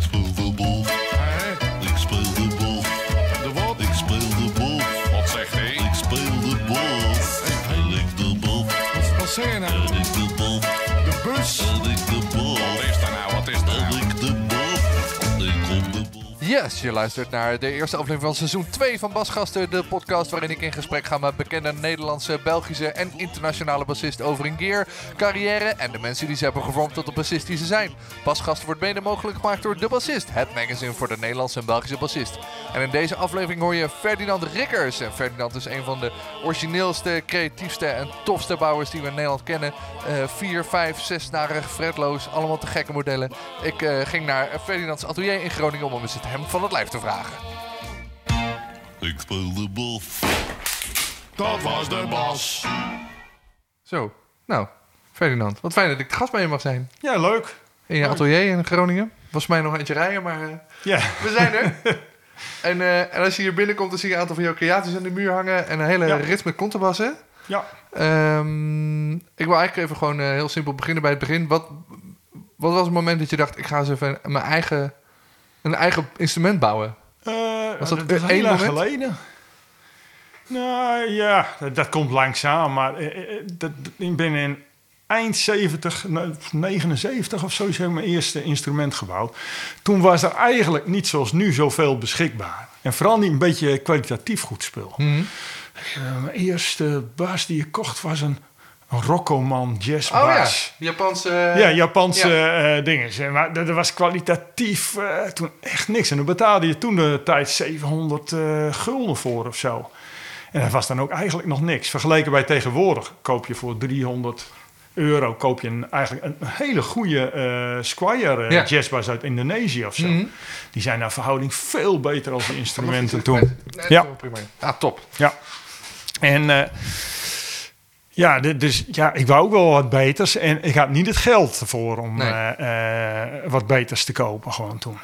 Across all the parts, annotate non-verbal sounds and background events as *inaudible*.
Ik speel de bal. Ik speel de bal. De wat? Ik speel de bal. Wat zegt hij? Ik speel de bal. En ik de bal. Wat, wat zeg je nou? En ik de bal. De bus? Yes, je luistert naar de eerste aflevering van seizoen 2 van Basgasten, de podcast waarin ik in gesprek ga met bekende Nederlandse, Belgische en internationale bassisten over hun gear, carrière en de mensen die ze hebben gevormd tot de bassist die ze zijn. Basgasten wordt mede mogelijk gemaakt door De Bassist, het magazine voor de Nederlandse en Belgische bassist. En in deze aflevering hoor je Ferdinand Rikkers. En Ferdinand is een van de origineelste, creatiefste en tofste bouwers die we in Nederland kennen. Eh, vier, vijf, zesnarig, fretloos, allemaal te gekke modellen. Ik eh, ging naar Ferdinands atelier in Groningen om hem hem van het lijf te vragen. Ik speel de bal. Dat was de bas. Zo, nou, Ferdinand, wat fijn dat ik de gast bij je mag zijn. Ja, leuk. In je atelier in Groningen. Was mij nog eentje rijden, maar eh, Ja, we zijn er. *laughs* en, eh, en als je hier binnenkomt, dan zie je een aantal van jouw creaties aan de muur hangen. En een hele Ja. rits met contrabassen. ja. Ehm, ik wil eigenlijk even gewoon eh, heel simpel beginnen bij het begin. Wat, wat was het moment dat je dacht, ik ga eens even mijn eigen, een eigen instrument bouwen? Eh, Was dat is één heel lang moment? geleden. Nou ja, dat, dat komt langzaam. Maar eh, eh, dat, ik ben in eind 70, nou, 79 of zo, is mijn eerste instrument gebouwd. Toen was er eigenlijk niet zoals nu zoveel beschikbaar. En vooral niet een beetje kwalitatief goed spul. Mhm. Mijn eerste bas die ik kocht was een Rockoman jazz Oh ja. Japanse... Ja, Japanse ja. eh, dingen. Maar dat, was kwalitatief eh, toen echt niks. En dan betaalde je toen de tijd 700 eh, gulden voor of zo. En dat was dan ook eigenlijk nog niks. Vergeleken bij tegenwoordig koop je voor 300 euro koop je een, eigenlijk een hele goede eh Squire Ja. jazzbas uit Indonesië of zo. Mhm. Die zijn naar verhouding veel beter als die instrumenten toen. nee, Ja. prima. Ah, top. Ja. En ja, dus ja, ik wou ook wel wat beters. En ik had niet het geld ervoor om Nee. eh, eh, wat beters te kopen gewoon toen.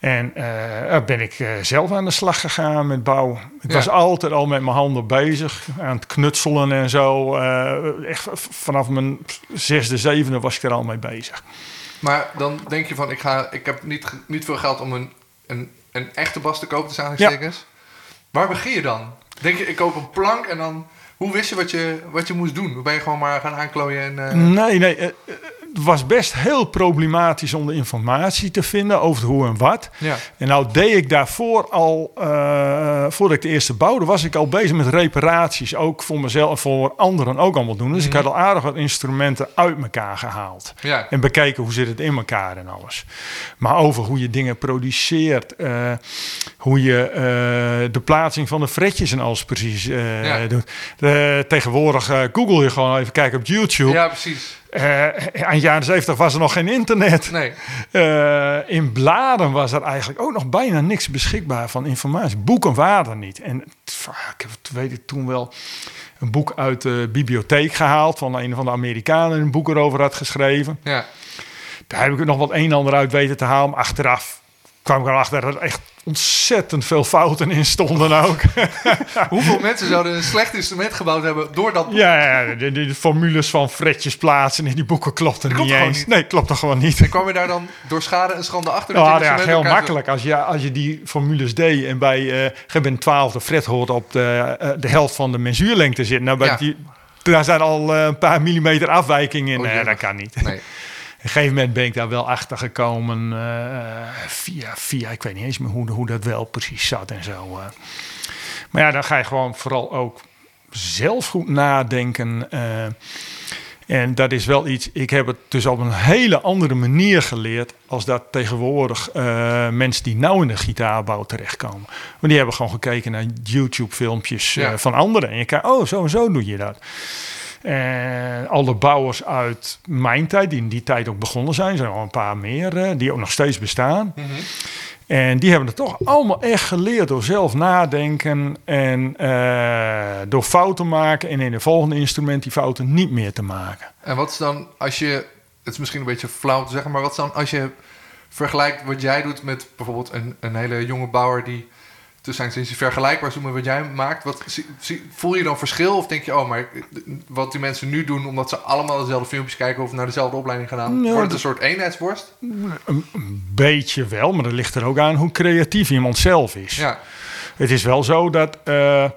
En eh, ben ik zelf aan de slag gegaan met bouwen. Ik Ja. was altijd al met mijn handen bezig, aan het knutselen en zo. Echt vanaf mijn zesde, zevende was ik er al mee bezig. Maar dan denk je van, ik, ga, ik heb niet, niet veel geld om een, een, een echte bas te kopen, tussen aanhalingstekens. Waar begin je dan? Denk je, ik koop een plank en dan... Hoe wist je wat je, wat je moest doen? Ben je gewoon maar gaan aanklooien en... eh, Nee, nee. eh, eh, was best heel problematisch om de informatie te vinden over hoe en wat. Ja. En nou deed ik daarvoor al, eh, voordat ik de eerste bouwde, was ik al bezig met reparaties. Ook voor mezelf en voor anderen ook allemaal doen. Dus ik had al aardig wat instrumenten uit elkaar gehaald. Ja. En bekeken hoe zit het in elkaar en alles. Maar over hoe je dingen produceert. eh, hoe je eh, de plaatsing van de fretjes en alles precies Ja. doet. Tegenwoordig google je gewoon even kijken op YouTube. ja, precies. Eh, aan de jaren 70 was er nog geen internet. Nee. Eh, in bladen was er eigenlijk ook nog bijna niks beschikbaar van informatie. Boeken waren er niet. En pff, ik heb, het- weet ik toen wel, een boek uit de bibliotheek gehaald... van een van de Amerikanen een boek erover had geschreven. Ja. Daar heb ik nog wat een en ander uit weten te halen. Maar achteraf kwam ik erachter dat er echt ontzettend veel fouten in stonden ook. *laughs* Hoeveel mensen zouden een slecht instrument gebouwd hebben door dat boek? ja, ja de, de, de formules van fretjes plaatsen in die boeken klopten niet eens. niet. Nee, klopt er gewoon niet. En kwam je daar dan door schade en schande achter? dat je Ja, heel makkelijk. Als je, als je die formules deed en bij uh, geen twaalfde fret hoort op de, eh, de helft van de mensuurlengte zitten. Nou, bij Ja. die, daar zijn al eh, een paar millimeter afwijking in. Oh, Nee, dat kan niet. Nee. *laughs* Een gegeven moment ben ik daar wel achter gekomen eh, via, via, ik weet niet eens meer hoe, hoe dat wel precies zat en zo. eh. Maar ja, dan ga je gewoon vooral ook zelf goed nadenken. eh. en dat is wel iets, ik heb het dus op een hele andere manier geleerd als dat tegenwoordig mensen die nou in de gitaarbouw terechtkomen. Want die hebben gewoon gekeken naar YouTube filmpjes Ja. van anderen. En je kijkt, oh, zo en zo doe je dat. En alle bouwers uit mijn tijd, die in die tijd ook begonnen zijn, zijn al een paar meer, eh, die ook nog steeds bestaan. Mhm. En die hebben het toch allemaal echt geleerd door zelf nadenken en eh, door fouten maken en in de volgende instrument die fouten niet meer te maken. En wat is dan, als je, het is misschien een beetje flauw te zeggen, maar wat is dan als je vergelijkt wat jij doet met bijvoorbeeld een, een hele jonge bouwer die tussen zijn vergelijkbaar doen met wat jij maakt. Wat, voel je dan verschil? Of denk je, oh, maar wat die mensen nu doen, omdat ze allemaal dezelfde filmpjes kijken of naar dezelfde opleiding gaan aan, Ja, wordt het een soort eenheidsworst? Een, een beetje wel, maar dat ligt er ook aan hoe creatief iemand zelf is. Ja, Het is wel zo dat. eh,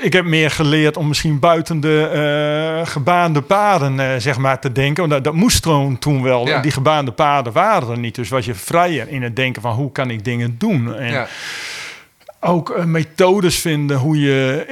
ik heb meer geleerd om misschien buiten de eh, gebaande paden eh, zeg maar, te denken. Want dat, dat moest toen, toen wel. Ja. Die gebaande paden waren er niet. Dus was je vrijer in het denken van hoe kan ik dingen doen. En ja, ook eh, methodes vinden hoe je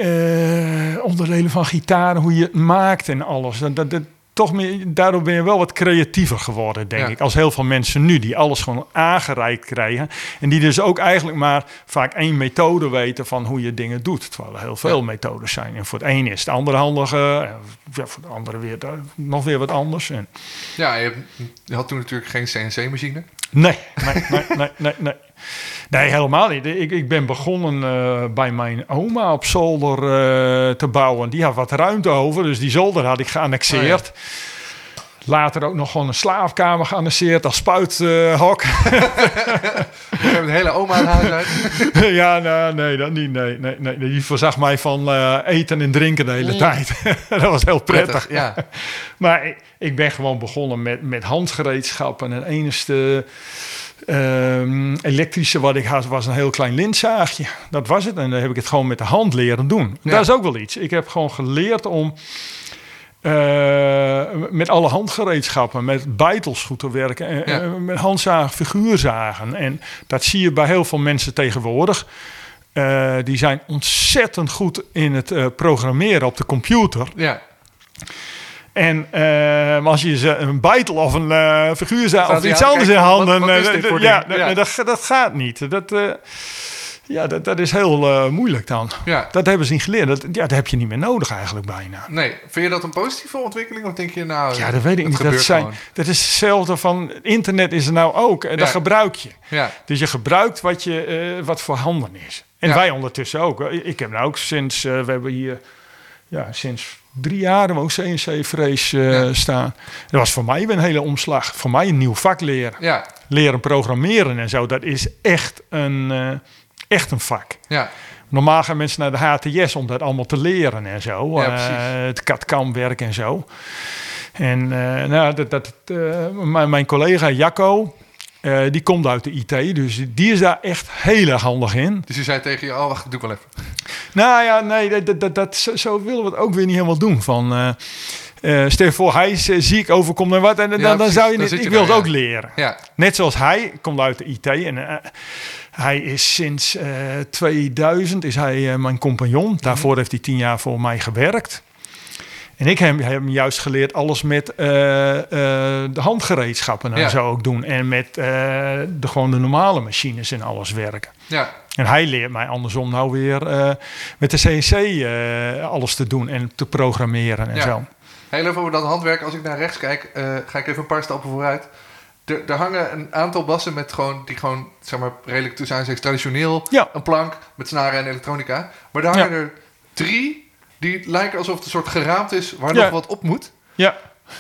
eh, onderdelen van gitaren, hoe je het maakt en alles. Dat, dat, dat- toch meer, daardoor ben je wel wat creatiever geworden, denk Ja. ik. Als heel veel mensen nu die alles gewoon aangereikt krijgen. En die dus ook eigenlijk maar vaak één methode weten van hoe je dingen doet. Terwijl er heel veel Ja. methodes zijn. En voor het ene is het andere handige. en Ja, voor de andere weer eh, nog weer wat anders. En, ja je, had toen natuurlijk geen CNC-machine. Nee, nee, nee, nee, nee, nee. Nee, helemaal niet. Ik, ik ben begonnen eh, bij mijn oma op zolder eh, te bouwen. Die had wat ruimte over, dus die zolder had ik geannexeerd. Later ook nog gewoon een slaapkamer geannexeerd als spuithok. Je hebt een hele oma aan huis uit. *laughs* ja, nou, nee, dat niet. Nee, nee, nee. Die voorzag mij van eh, eten en drinken de hele tijd. *laughs* dat was heel prettig. Prettig, ja. *laughs* Maar ik, ik ben gewoon begonnen met, met handgereedschappen. En het ehm, elektrische wat ik had was een heel klein lintzaagje. Dat was het. En dan heb ik het gewoon met de hand leren doen. Ja. Dat is ook wel iets. Ik heb gewoon geleerd om eh, met alle handgereedschappen, met beitels goed te werken. En, Ja. met handzagen, figuurzagen. En dat zie je bij heel veel mensen tegenwoordig. Eh, die zijn ontzettend goed in het eh, programmeren op de computer. ja. En eh, maar als je ze een beitel of een eh figuurzaag Staat of iets anders in handen... wat- wat is eh, ja. Dat, dat gaat niet. Dat, eh, ja, dat, dat is heel moeilijk dan. Ja. Dat hebben ze niet geleerd. Dat, ja, dat heb je niet meer nodig eigenlijk bijna. Nee, vind je dat een positieve ontwikkeling? Of denk je nou... Ja, dat weet ik niet. Dat, zijn, gewoon? dat is hetzelfde van internet is er nou ook. En dat gebruik je. Ja, Dus je gebruikt wat, je, wat voor handen is. En wij ondertussen ook. Ik heb nou ook sinds, we hebben hier ja, sinds drie jaar hebben we ook CNC-vrees eh, Ja. staan. Dat was voor mij weer een hele omslag. Voor mij een nieuw vak leren. ja, Leren programmeren en zo. Dat is echt een, eh, echt een vak. ja. Normaal gaan mensen naar de HTS om dat allemaal te leren en zo. Ja, Eh, het CAD-CAM werk en zo. En eh, nou, dat, dat, eh, mijn, mijn collega Jacco, eh, die komt uit de IT. Dus die is daar echt heel erg handig in. Dus je zei tegen je, oh wacht, doe ik wel even. Nou ja, nee, dat, dat, dat, zo, zo willen we het ook weer niet helemaal doen. Van, eh eh, stel je voor, hij is ziek, overkomt en wat. En dan, dan precies. zou je ik wil het ook leren. Ja, Net zoals hij komt uit de IT. En hij is sinds eh, 2000 is hij mijn compagnon. Daarvoor heeft hij tien jaar voor mij gewerkt. En ik heb, heb hem juist geleerd alles met eh, eh, de handgereedschappen en Ja. zo ook doen. En met eh, de, gewoon de normale machines en alles werken. ja, En hij leert mij andersom nou weer met de CNC alles te doen en te programmeren en Ja. zo. Heel even over dat handwerk. Als ik naar rechts kijk, ga ik even een paar stappen vooruit. Er, er hangen een aantal bassen met gewoon, die gewoon, zeg maar, redelijk tussen aanstekens traditioneel. Ja. Een plank met snaren en elektronica. Maar daar hangen er drie die lijken alsof het een soort geraamd is waar Ja. nog wat op moet. Ja, Eh,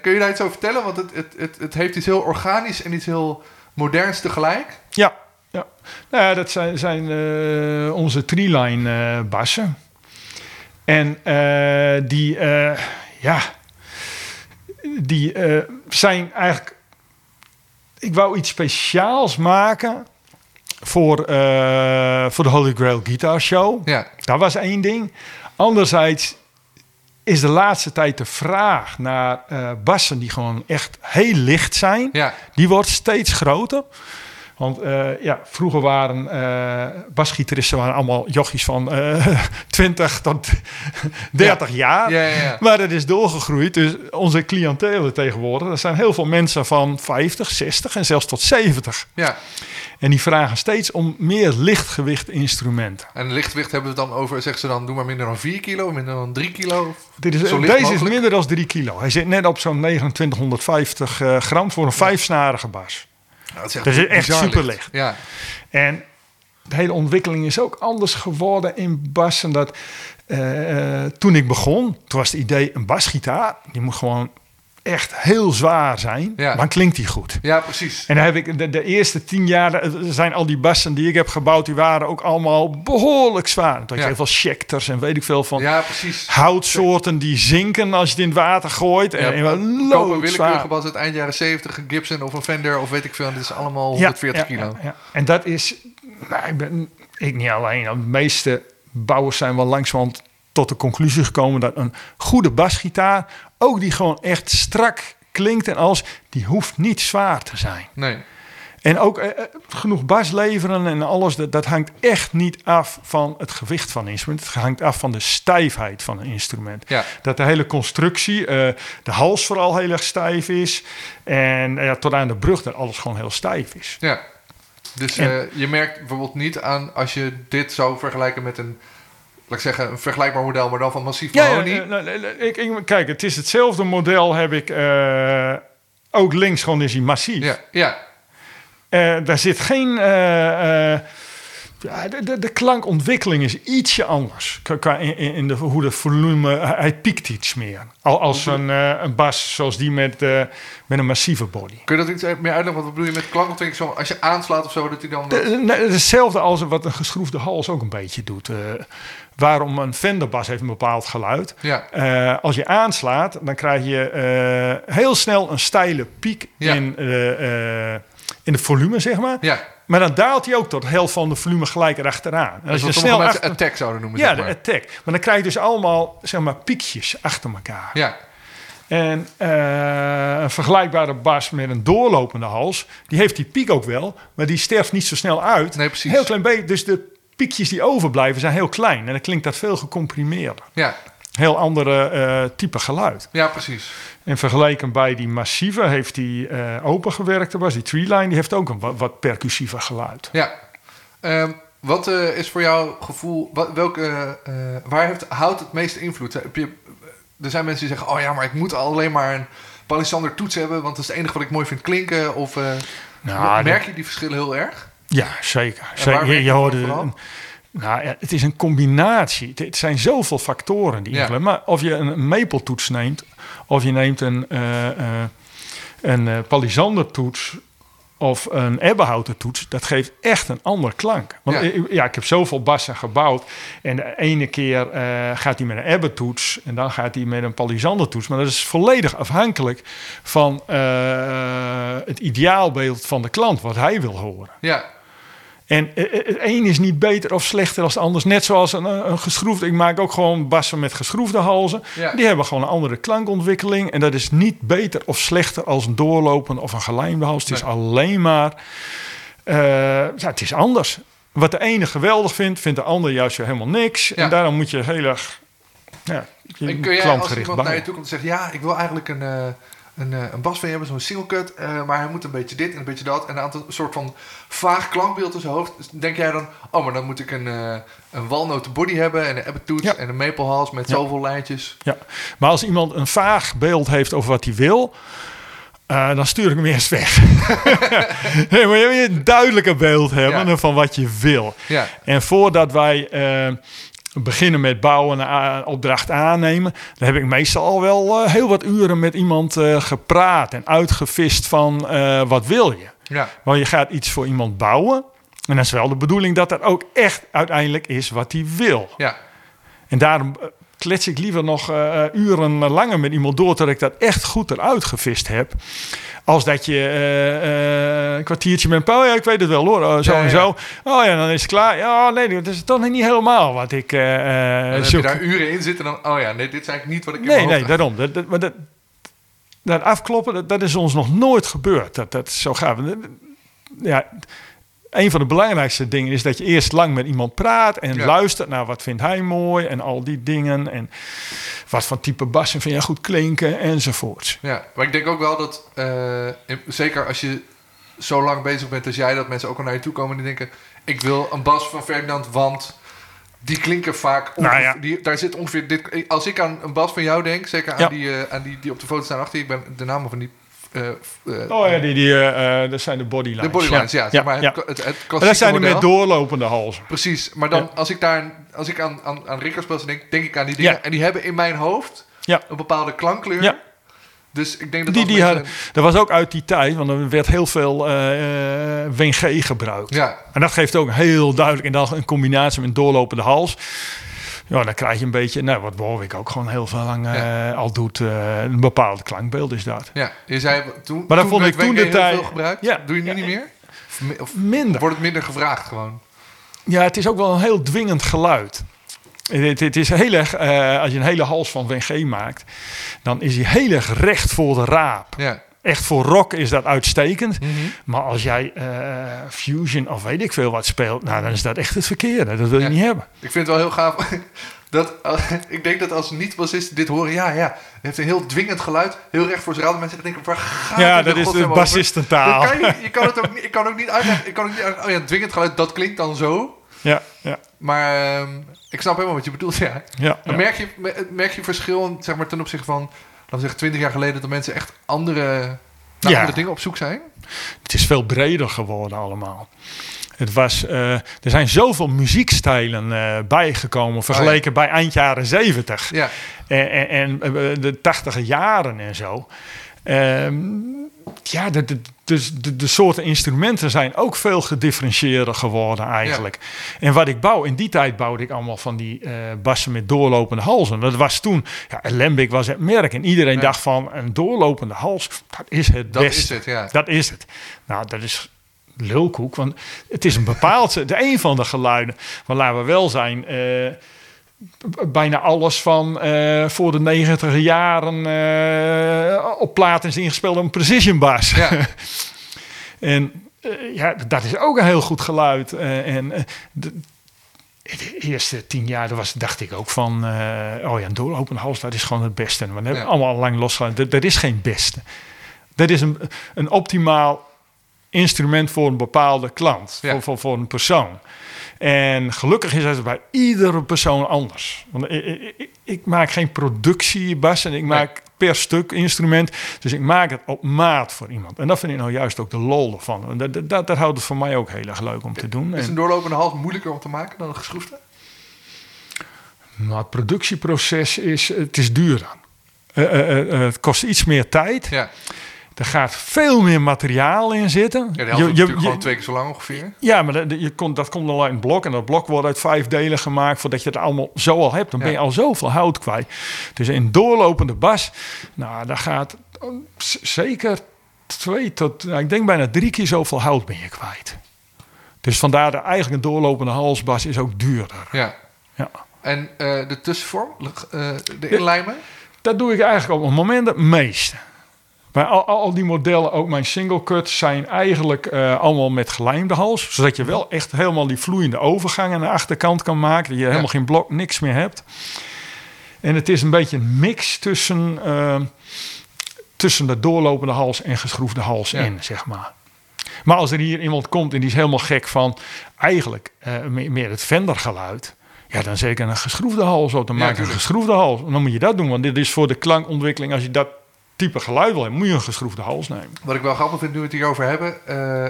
kun je daar iets over vertellen? Want het, het, het, het heeft iets heel organisch en iets heel moderns tegelijk. ja, ja. Nou ja, dat zijn, zijn eh, onze treeline eh bassen. En die, ja, die zijn eigenlijk... Ik wou iets speciaals maken voor, eh, voor de Holy Grail Guitar Show. Ja, Dat was één ding. Anderzijds is de laatste tijd de vraag naar eh, bassen die gewoon echt heel licht zijn. ja, Die wordt steeds groter. Want eh, ja, vroeger waren eh basgitaristen waren allemaal jochies van eh *laughs* 20 tot *laughs* 30 jaar. ja, ja. Maar dat is doorgegroeid. Dus onze cliëntelen tegenwoordig, er zijn heel veel mensen van 50, 60 en zelfs tot 70. ja. En die vragen steeds om meer lichtgewicht instrumenten. En lichtgewicht hebben we het dan over, zeggen ze dan, doe maar minder dan 4 kilo, minder dan 3 kilo. Dit is, deze is minder dan 3 kilo. Hij zit net op zo'n 2950 eh, gram voor een vijfsnarige bas. Dat is Dat is echt bizar superlicht. Ja, En de hele ontwikkeling is ook anders geworden in bassen. Dat, eh, eh, toen ik begon, toen was het idee een basgitaar. Die moet gewoon echt heel zwaar zijn, Ja. dan klinkt die goed. Ja, precies. En dan heb ik de, de eerste tien jaar, zijn al die bassen die ik heb gebouwd, die waren ook allemaal behoorlijk zwaar. Dat Ja. je heel veel shectors en weet ik veel van Ja, precies. houtsoorten die zinken als je het in het water gooit. Ja, en, en loodzwaar. willekeurige bas uit eind jaren 70, een Gibson of een Fender of weet ik veel. En dit is allemaal 140 kilo. Ja, ja. En dat is, nou, ik ben ik niet alleen. De meeste bouwers zijn wel langzamerhand tot de conclusie gekomen dat een goede basgitaar, ook die gewoon echt strak klinkt en als, die hoeft niet zwaar te zijn. Nee. En ook eh, eh, genoeg bas leveren en alles, dat, dat hangt echt niet af van het gewicht van een instrument. Het hangt af van de stijfheid van een instrument. Ja. Dat de hele constructie, eh, de hals vooral heel erg stijf is. En ja, tot aan de brug dat alles gewoon heel stijf is. Ja. Dus En- je merkt bijvoorbeeld niet aan als je dit zou vergelijken met een, laat ik zeggen, een vergelijkbaar model, maar dan van massief Ja, ja, mahonie. eh, ik, ik- kijk, het is hetzelfde model heb ik eh, ook links gewoon is hij massief. ja, ja, Eh, daar zit geen. eh, ja, de, de, de klankontwikkeling is ietsje anders. In, in de, hoe de volume. Hij hij piekt iets meer. Al, als een, eh, een bas zoals die met, eh, met een massieve body. Kun je dat iets meer uitleggen? Wat bedoel je met klankontwikkeling? Zo, als je aanslaat of zo, dat hij dan... wat- De- nee, Hetzelfde als wat een geschroefde hals ook een beetje doet. Eh, waarom een Fenderbas heeft een bepaald geluid. Ja. Eh, als je aanslaat, dan krijg je eh, heel snel een steile piek Ja. in, eh, eh, in het volume, zeg maar. ja, Maar dan daalt hij ook tot de helft van de volume gelijk erachteraan. En is wat sommige mensen attack zouden noemen. Ja, zeg de maar. attack. Maar dan krijg je dus allemaal zeg maar, piekjes achter elkaar. ja, En eh, een vergelijkbare bas met een doorlopende hals, die heeft die piek ook wel, maar die sterft niet zo snel uit. Nee, precies. Heel klein beetje. Dus de piekjes die overblijven zijn heel klein. En dan klinkt dat veel gecomprimeerder. ja, Heel andere eh, type geluid. ja, precies. En vergeleken bij die massieve heeft die eh opengewerkte bas, die tree line, die heeft ook een wat, wat percussiever geluid. Ja. Ehm, wat eh, is voor jouw gevoel, wat, welke, waar heeft hout het meeste invloed? Heb je, er zijn mensen die zeggen, oh ja, maar ik moet alleen maar een palisander toets hebben, want dat is het enige wat ik mooi vind klinken. Of Nou, merk je die verschillen heel erg? Ja, zeker. zeker. Je, je hoorde, vooral? Nou, ja, het is een combinatie. Het, zijn zoveel factoren die Ja. Maar of je een maple-toets neemt, of je neemt een, eh een eh, palisander-toets of een ebbenhouten toets, dat geeft echt een andere klank. Want Ja. ik heb zoveel bassen gebouwd. En de ene keer gaat hij met een ebbentoets en dan gaat hij met een palisander-toets. Maar dat is volledig afhankelijk van het ideaalbeeld van de klant, wat hij wil horen. Ja, En eh, eh, het een is niet beter of slechter dan het anders. Net zoals een, een geschroefde. Ik maak ook gewoon bassen met geschroefde halzen. Ja. Die hebben gewoon een andere klankontwikkeling. En dat is niet beter of slechter als een doorlopende of een gelijmde hals. Het is Nee. alleen maar. eh, ja, het is anders. Wat de ene geweldig vindt, vindt de ander juist weer helemaal niks. Ja. En daarom moet je heel erg. Ja, je En kun jij als iemand naar je toe komt en zegt... ja, ik wil eigenlijk een, eh, een, eh, een bas van je hebben, zo'n single cut... eh, maar hij moet een beetje dit en een beetje dat... en een aantal soort van vaag klankbeeld in zijn hoofd. Dus denk jij dan... oh, maar dan moet ik een, eh een walnoten body hebben... en een Ja. en een maple hals met Ja. zoveel lijntjes. Ja, maar als iemand een vaag beeld heeft over wat hij wil, dan stuur ik hem eerst weg. *laughs* nee, maar je moet een duidelijker beeld hebben Ja. van wat je wil. Ja, En voordat wij beginnen met bouwen en a- opdracht aannemen, dan heb ik meestal al wel eh, heel wat uren met iemand eh, gepraat en uitgevist van eh, wat wil je. ja, Want je gaat iets voor iemand bouwen. En dat is wel de bedoeling dat dat ook echt uiteindelijk is wat hij wil. ja. En daarom eh, klets ik liever nog eh, uren langer met iemand door... tot ik dat echt goed eruit gevist heb. Als dat je eh, eh, een kwartiertje met een oh ja, ik weet het wel hoor, oh, zo Ja, en ja. zo. Oh ja, dan is het klaar. Ja, nee, dat is toch niet helemaal wat ik En eh, heb je daar uren in zitten en dan... oh ja, nee, dit is eigenlijk niet wat ik Nee, nee, hoofd daarom. Dat, dat, maar dat, dat afkloppen, dat, dat is ons nog nooit gebeurd. Dat, dat zo het. Ja, een van de belangrijkste dingen is dat je eerst lang met iemand praat en Ja. luistert naar wat vindt hij mooi en al die dingen. En wat voor type bassen vind je goed klinken enzovoorts. Ja, maar ik denk ook wel dat, eh, zeker als je zo lang bezig bent als jij, dat mensen ook al naar je toe komen en die denken: ik wil een bas van Ferdinand, want die klinken vaak. ongeveer- Nou ja. die, daar zit ongeveer dit. Als ik aan een bas van jou denk, zeker aan, Ja. die, eh, aan die die op de foto staan achter ik ben de namen van die. Eh, eh, Oh ja, die, die, eh, dat zijn de bodylines. de bodylines, ja. zeg maar het, ja. het, het, klassieke dat zijn die met doorlopende halzen. Precies, maar dan Ja. als ik daar, als ik aan, aan, aan denk, denk ik aan die dingen. Ja. En die hebben in mijn hoofd Ja. een bepaalde klankkleur. Ja. Dus ik denk dat Die, die dat was ook uit die tijd, want er werd heel veel WG gebruikt. Ja, En dat geeft ook heel duidelijk, in combinatie met een doorlopende hals. Ja, dan krijg je een beetje, nou, wat Warwick ook gewoon heel veel lang eh, al doet, eh, een bepaald klankbeeld is dat. ja, je zei toen. Maar dat vond ik toen de tijd- veel gebruikt. Ja. Doe je nu Ja, niet meer? Of Minder. wordt het minder gevraagd gewoon? Ja, het is ook wel een heel dwingend geluid. Het, het is heel erg, eh, als je een hele hals van WG maakt, dan is hij heel erg recht voor de raap. Ja. Echt voor rock is dat uitstekend. Mhm. Maar als jij eh, fusion of weet ik veel wat speelt, nou, dan is dat echt het verkeerde. Dat wil je Ja. niet hebben. Ik vind het wel heel gaaf. *laughs* Dat, *laughs* ik denk dat als niet-bassisten dit horen, ja, ja, het heeft een heel dwingend geluid, heel recht voor zijn raad. Mensen denken, waar gaat Ja, het dat is de bassistentaal. Kan je, je kan het ook niet, ik kan ook niet uitleggen. Ik kan ook niet uitleggen, oh ja, dwingend geluid, dat klinkt dan zo. Ja, ja, Maar ehm, ik snap helemaal wat je bedoelt, ja. ja. ja. Merk, je, me- merk je verschil zeg maar, ten opzichte van, we zeggen, 20 jaar geleden, dat mensen echt andere, naar Ja. andere dingen op zoek zijn? Het is veel breder geworden allemaal. Het was, eh, er zijn zoveel muziekstijlen eh, bijgekomen vergeleken bij eind jaren zeventig. Ja, En, en, en, eh, de tachtige jaren en zo. Ehm, ja, de, de, dus de, de soorten instrumenten zijn ook veel gedifferentieerder geworden eigenlijk. En wat ik bouw, in die tijd bouwde ik allemaal van die eh, bassen met doorlopende halzen. Dat was toen, ja, Alembic was het merk. En iedereen Ja. dacht van, een doorlopende hals, dat is het dat beste. is het, ja. Dat is het. Nou, dat is lulkoek, want het is een bepaald, de een van de geluiden. Maar laten we wel zijn, eh, bijna alles van eh, voor de negentiger jaren eh, op plaat is ingespeeld op een precision bass. Ja. *laughs* en eh, ja, dat is ook een heel goed geluid. En de, de eerste tien jaar daar was, dacht ik ook van, oh ja, een doorlopende hals, dat is gewoon het beste. Hebben we Ja. allemaal lang losgelaten. Dat, dat is geen beste. Dat is een, een optimaal instrument voor een bepaalde klant, Ja. voor, voor, voor een persoon. En gelukkig is het bij iedere persoon anders. Want ik, ik, ik- maak geen productiebas en ik maak per stuk instrument. Dus ik maak het op maat voor iemand. En dat vind ik nou juist ook de lol ervan. Dat, dat, dat, dat houdt het voor mij ook heel erg leuk om te doen. Is En- een doorlopende hals moeilijker om te maken dan een geschroefde? Maar het productieproces is, het is duurder. Eh, eh, eh, het kost iets meer tijd. Ja, Er gaat veel meer materiaal in zitten. ja helft is natuurlijk gewoon twee keer zo lang ongeveer. ja, maar dat, je komt, dat komt al uit een blok. En dat blok wordt uit vijf delen gemaakt voordat je het allemaal zo al hebt. Dan ben je al zoveel hout kwijt. Dus in doorlopende bas, nou, daar gaat zeker twee tot, nou, ik denk bijna drie keer zoveel hout ben je kwijt. Dus vandaar dat eigenlijk een doorlopende halsbas is ook duurder. Ja. Ja. En eh, de tussenvorm, eh, de inlijmen? Dat doe ik eigenlijk op het moment het meeste. Bij al, al die modellen, ook mijn single cuts, zijn eigenlijk eh, allemaal met gelijmde hals. Zodat je wel echt helemaal die vloeiende overgang aan de achterkant kan maken. Dat je helemaal geen blok, niks meer hebt. En het is een beetje een mix tussen, eh, tussen de doorlopende hals en geschroefde hals Ja. in, zeg maar. Maar als er hier iemand komt en die is helemaal gek van eigenlijk eh, meer, het vendergeluid. Ja, dan zeker een geschroefde hals op. Dan Ja, maak je een geschroefde hals. En dan moet je dat doen, want dit is voor de klankontwikkeling. Als je dat type geluid wil hebben, moet je een geschroefde hals nemen. Wat ik wel grappig vind nu we het hierover hebben. eh,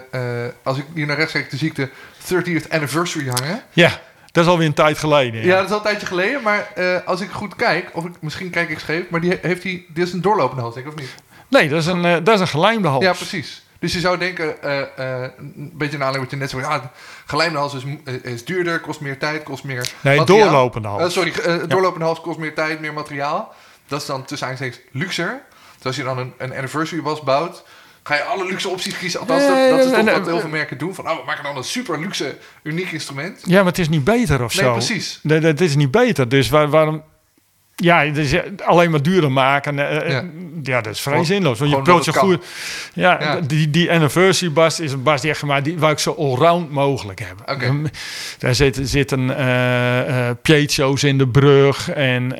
eh, als ik hier naar rechts kijk, dan zie ik de 30th anniversary hangen. Ja, dat is alweer een tijd geleden. Ja, dat is al een tijdje geleden. Maar eh, als ik goed kijk, of ik, misschien kijk ik scheef, maar die heeft hij, dit is een doorlopende hals, denk ik, of niet? Nee, dat is een, dat is een gelijmde hals. Ja, precies. Dus je zou denken, een beetje naar aanleiding wat je net zei, ja, gelijmde hals is, is duurder, kost meer tijd, kost meer Nee, materiaal. doorlopende hals. Sorry, doorlopende hals kost meer tijd, meer materiaal. Dat is dan tussen aanstekens luxer. Dus als je dan een, een anniversary was bouwt, ga je alle luxe opties kiezen. Althans, dat, Nee, dat is nee, toch nee, wat heel nee. veel merken doen. Van, oh, we maken dan een super luxe, uniek instrument. Ja, maar het is niet beter of Nee, zo. precies. Nee, dat is niet beter. Dus waar, waarom... Ja, dus eh, alleen maar duurder maken. eh, eh, Ja. ja. dat is vrij Gewoon- zinloos. Want je zo het goed... Ja, Ja. Die, die anniversary bas is een bas die echt gemaakt... Die, waar ik zo allround mogelijk hebben. Oké. Dan- Daar zitten, zitten eh eh piezo's in de brug en...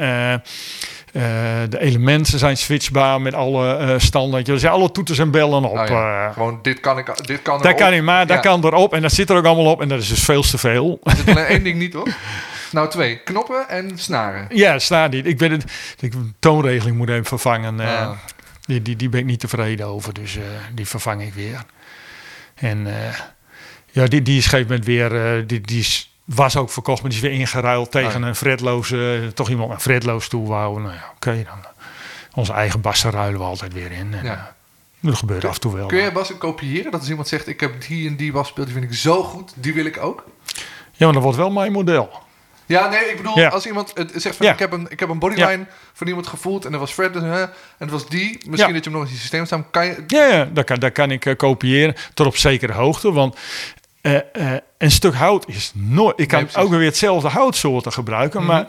eh, de elementen zijn switchbaar met alle eh standaardjes. Er zijn alle toeters en bellen op. Ja, eh. Gewoon, dit kan ik, dit kan dat kan niet, maar dat Ja. kan erop. En dat zit er ook allemaal op. En dat is dus veel te veel. Er zit alleen één ding niet op. Nou, twee. Knoppen en snaren. Ja, staat niet. Ik ben het. Ik, toonregeling moet even vervangen. Ah. die, die, die ben ik niet tevreden over, dus die vervang ik weer. En ja, die, die is op een gegeven moment weer. die, die is, was ook verkocht, maar die is weer ingeruild tegen Ah, ja. een fretloze. toch iemand een fretloos toe wou. Nou ja, oké dan. Onze eigen bassen ruilen we altijd weer in. En, Ja. eh, dat gebeurt af en toe wel. Kun je bassen kopiëren? Dat als iemand zegt, ik heb die en die basspeelt, die vind ik zo goed, die wil ik ook. Ja, maar dat wordt wel mijn model. Ja, nee, ik bedoel, Ja. als iemand het zegt van, Ja. ik, heb een, ik heb een bodyline van iemand gevoeld en dat was Fred, hè, en dat was die. Misschien dat je hem nog in je systeem staan. Kan je, Ja, ja dat, kan, dat kan ik eh, kopiëren tot op zekere hoogte. Want eh, eh, een stuk hout is nooit... Ik kan ook weer hetzelfde houtsoorten gebruiken, Mhm. maar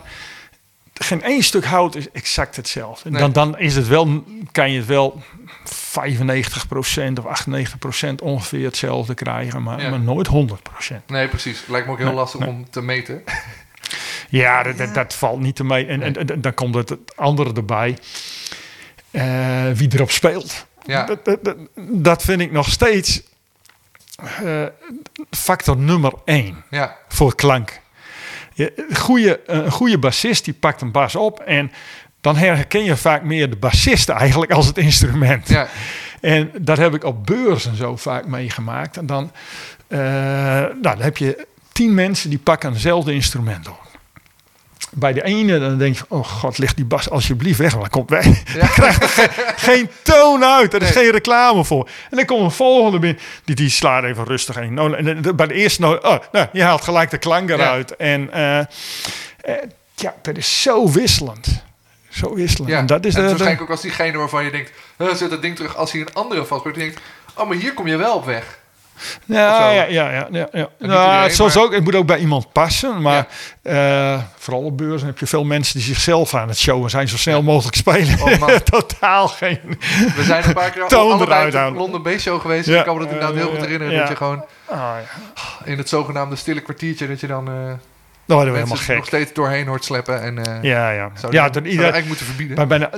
geen één stuk hout is exact hetzelfde. Nee. Dan, dan is het wel, kan je het wel 95% of 98% ongeveer hetzelfde krijgen, maar, Ja. maar nooit 100%. Nee, precies. Lijkt me ook heel Nee, lastig nee. om te meten. *laughs* Ja, dat, dat, dat valt niet te mee. En, en, en dan komt het, andere erbij. Eh, wie erop speelt. Ja. Dat, dat vind ik nog steeds eh, factor nummer één Ja, voor klank. Je, een, goede, een goede bassist die pakt een bas op en dan herken je vaak meer de bassist eigenlijk als het instrument. ja, En dat heb ik op beurzen zo vaak meegemaakt. En dan, eh, nou, dan heb je tien mensen die pakken eenzelfde instrument op. Bij de ene dan denk je, oh god, ligt die bas alsjeblieft weg, want dan komt weg. Ja. krijgt geen, geen toon uit, er is Nee. geen reclame voor. En dan komt een volgende binnen, die, die slaat even rustig een. noot. En bij de eerste oh, nou, je haalt gelijk de klank eruit. En eh, eh, ja, dat is zo wisselend. Zo wisselend. ja. En dat is en de, waarschijnlijk ook als diegene waarvan je denkt, "Huh, zet dat ding terug. Als hij een andere vastpakt, denkt, oh, maar hier kom je wel op weg. Ja, ja, ja, ja, ja, ja. Nou, iedereen, het, maar- ook, het moet ook bij iemand passen. Maar eh, vooral op beurzen heb je veel mensen die zichzelf aan het showen zijn. Zo snel mogelijk spelen. Oh. *laughs* Totaal geen... We zijn een paar keer allebei op de. London Base Show geweest. Ja. Ik kan me dat inderdaad heel goed herinneren. Dat je gewoon ja. in het zogenaamde stille kwartiertje... dat je dan eh Dan worden we helemaal gek. nog steeds doorheen hoort sleppen. En, eh Ja, ja. Ja we- dat zouden we ieder, eigenlijk moeten verbieden. maar bijna,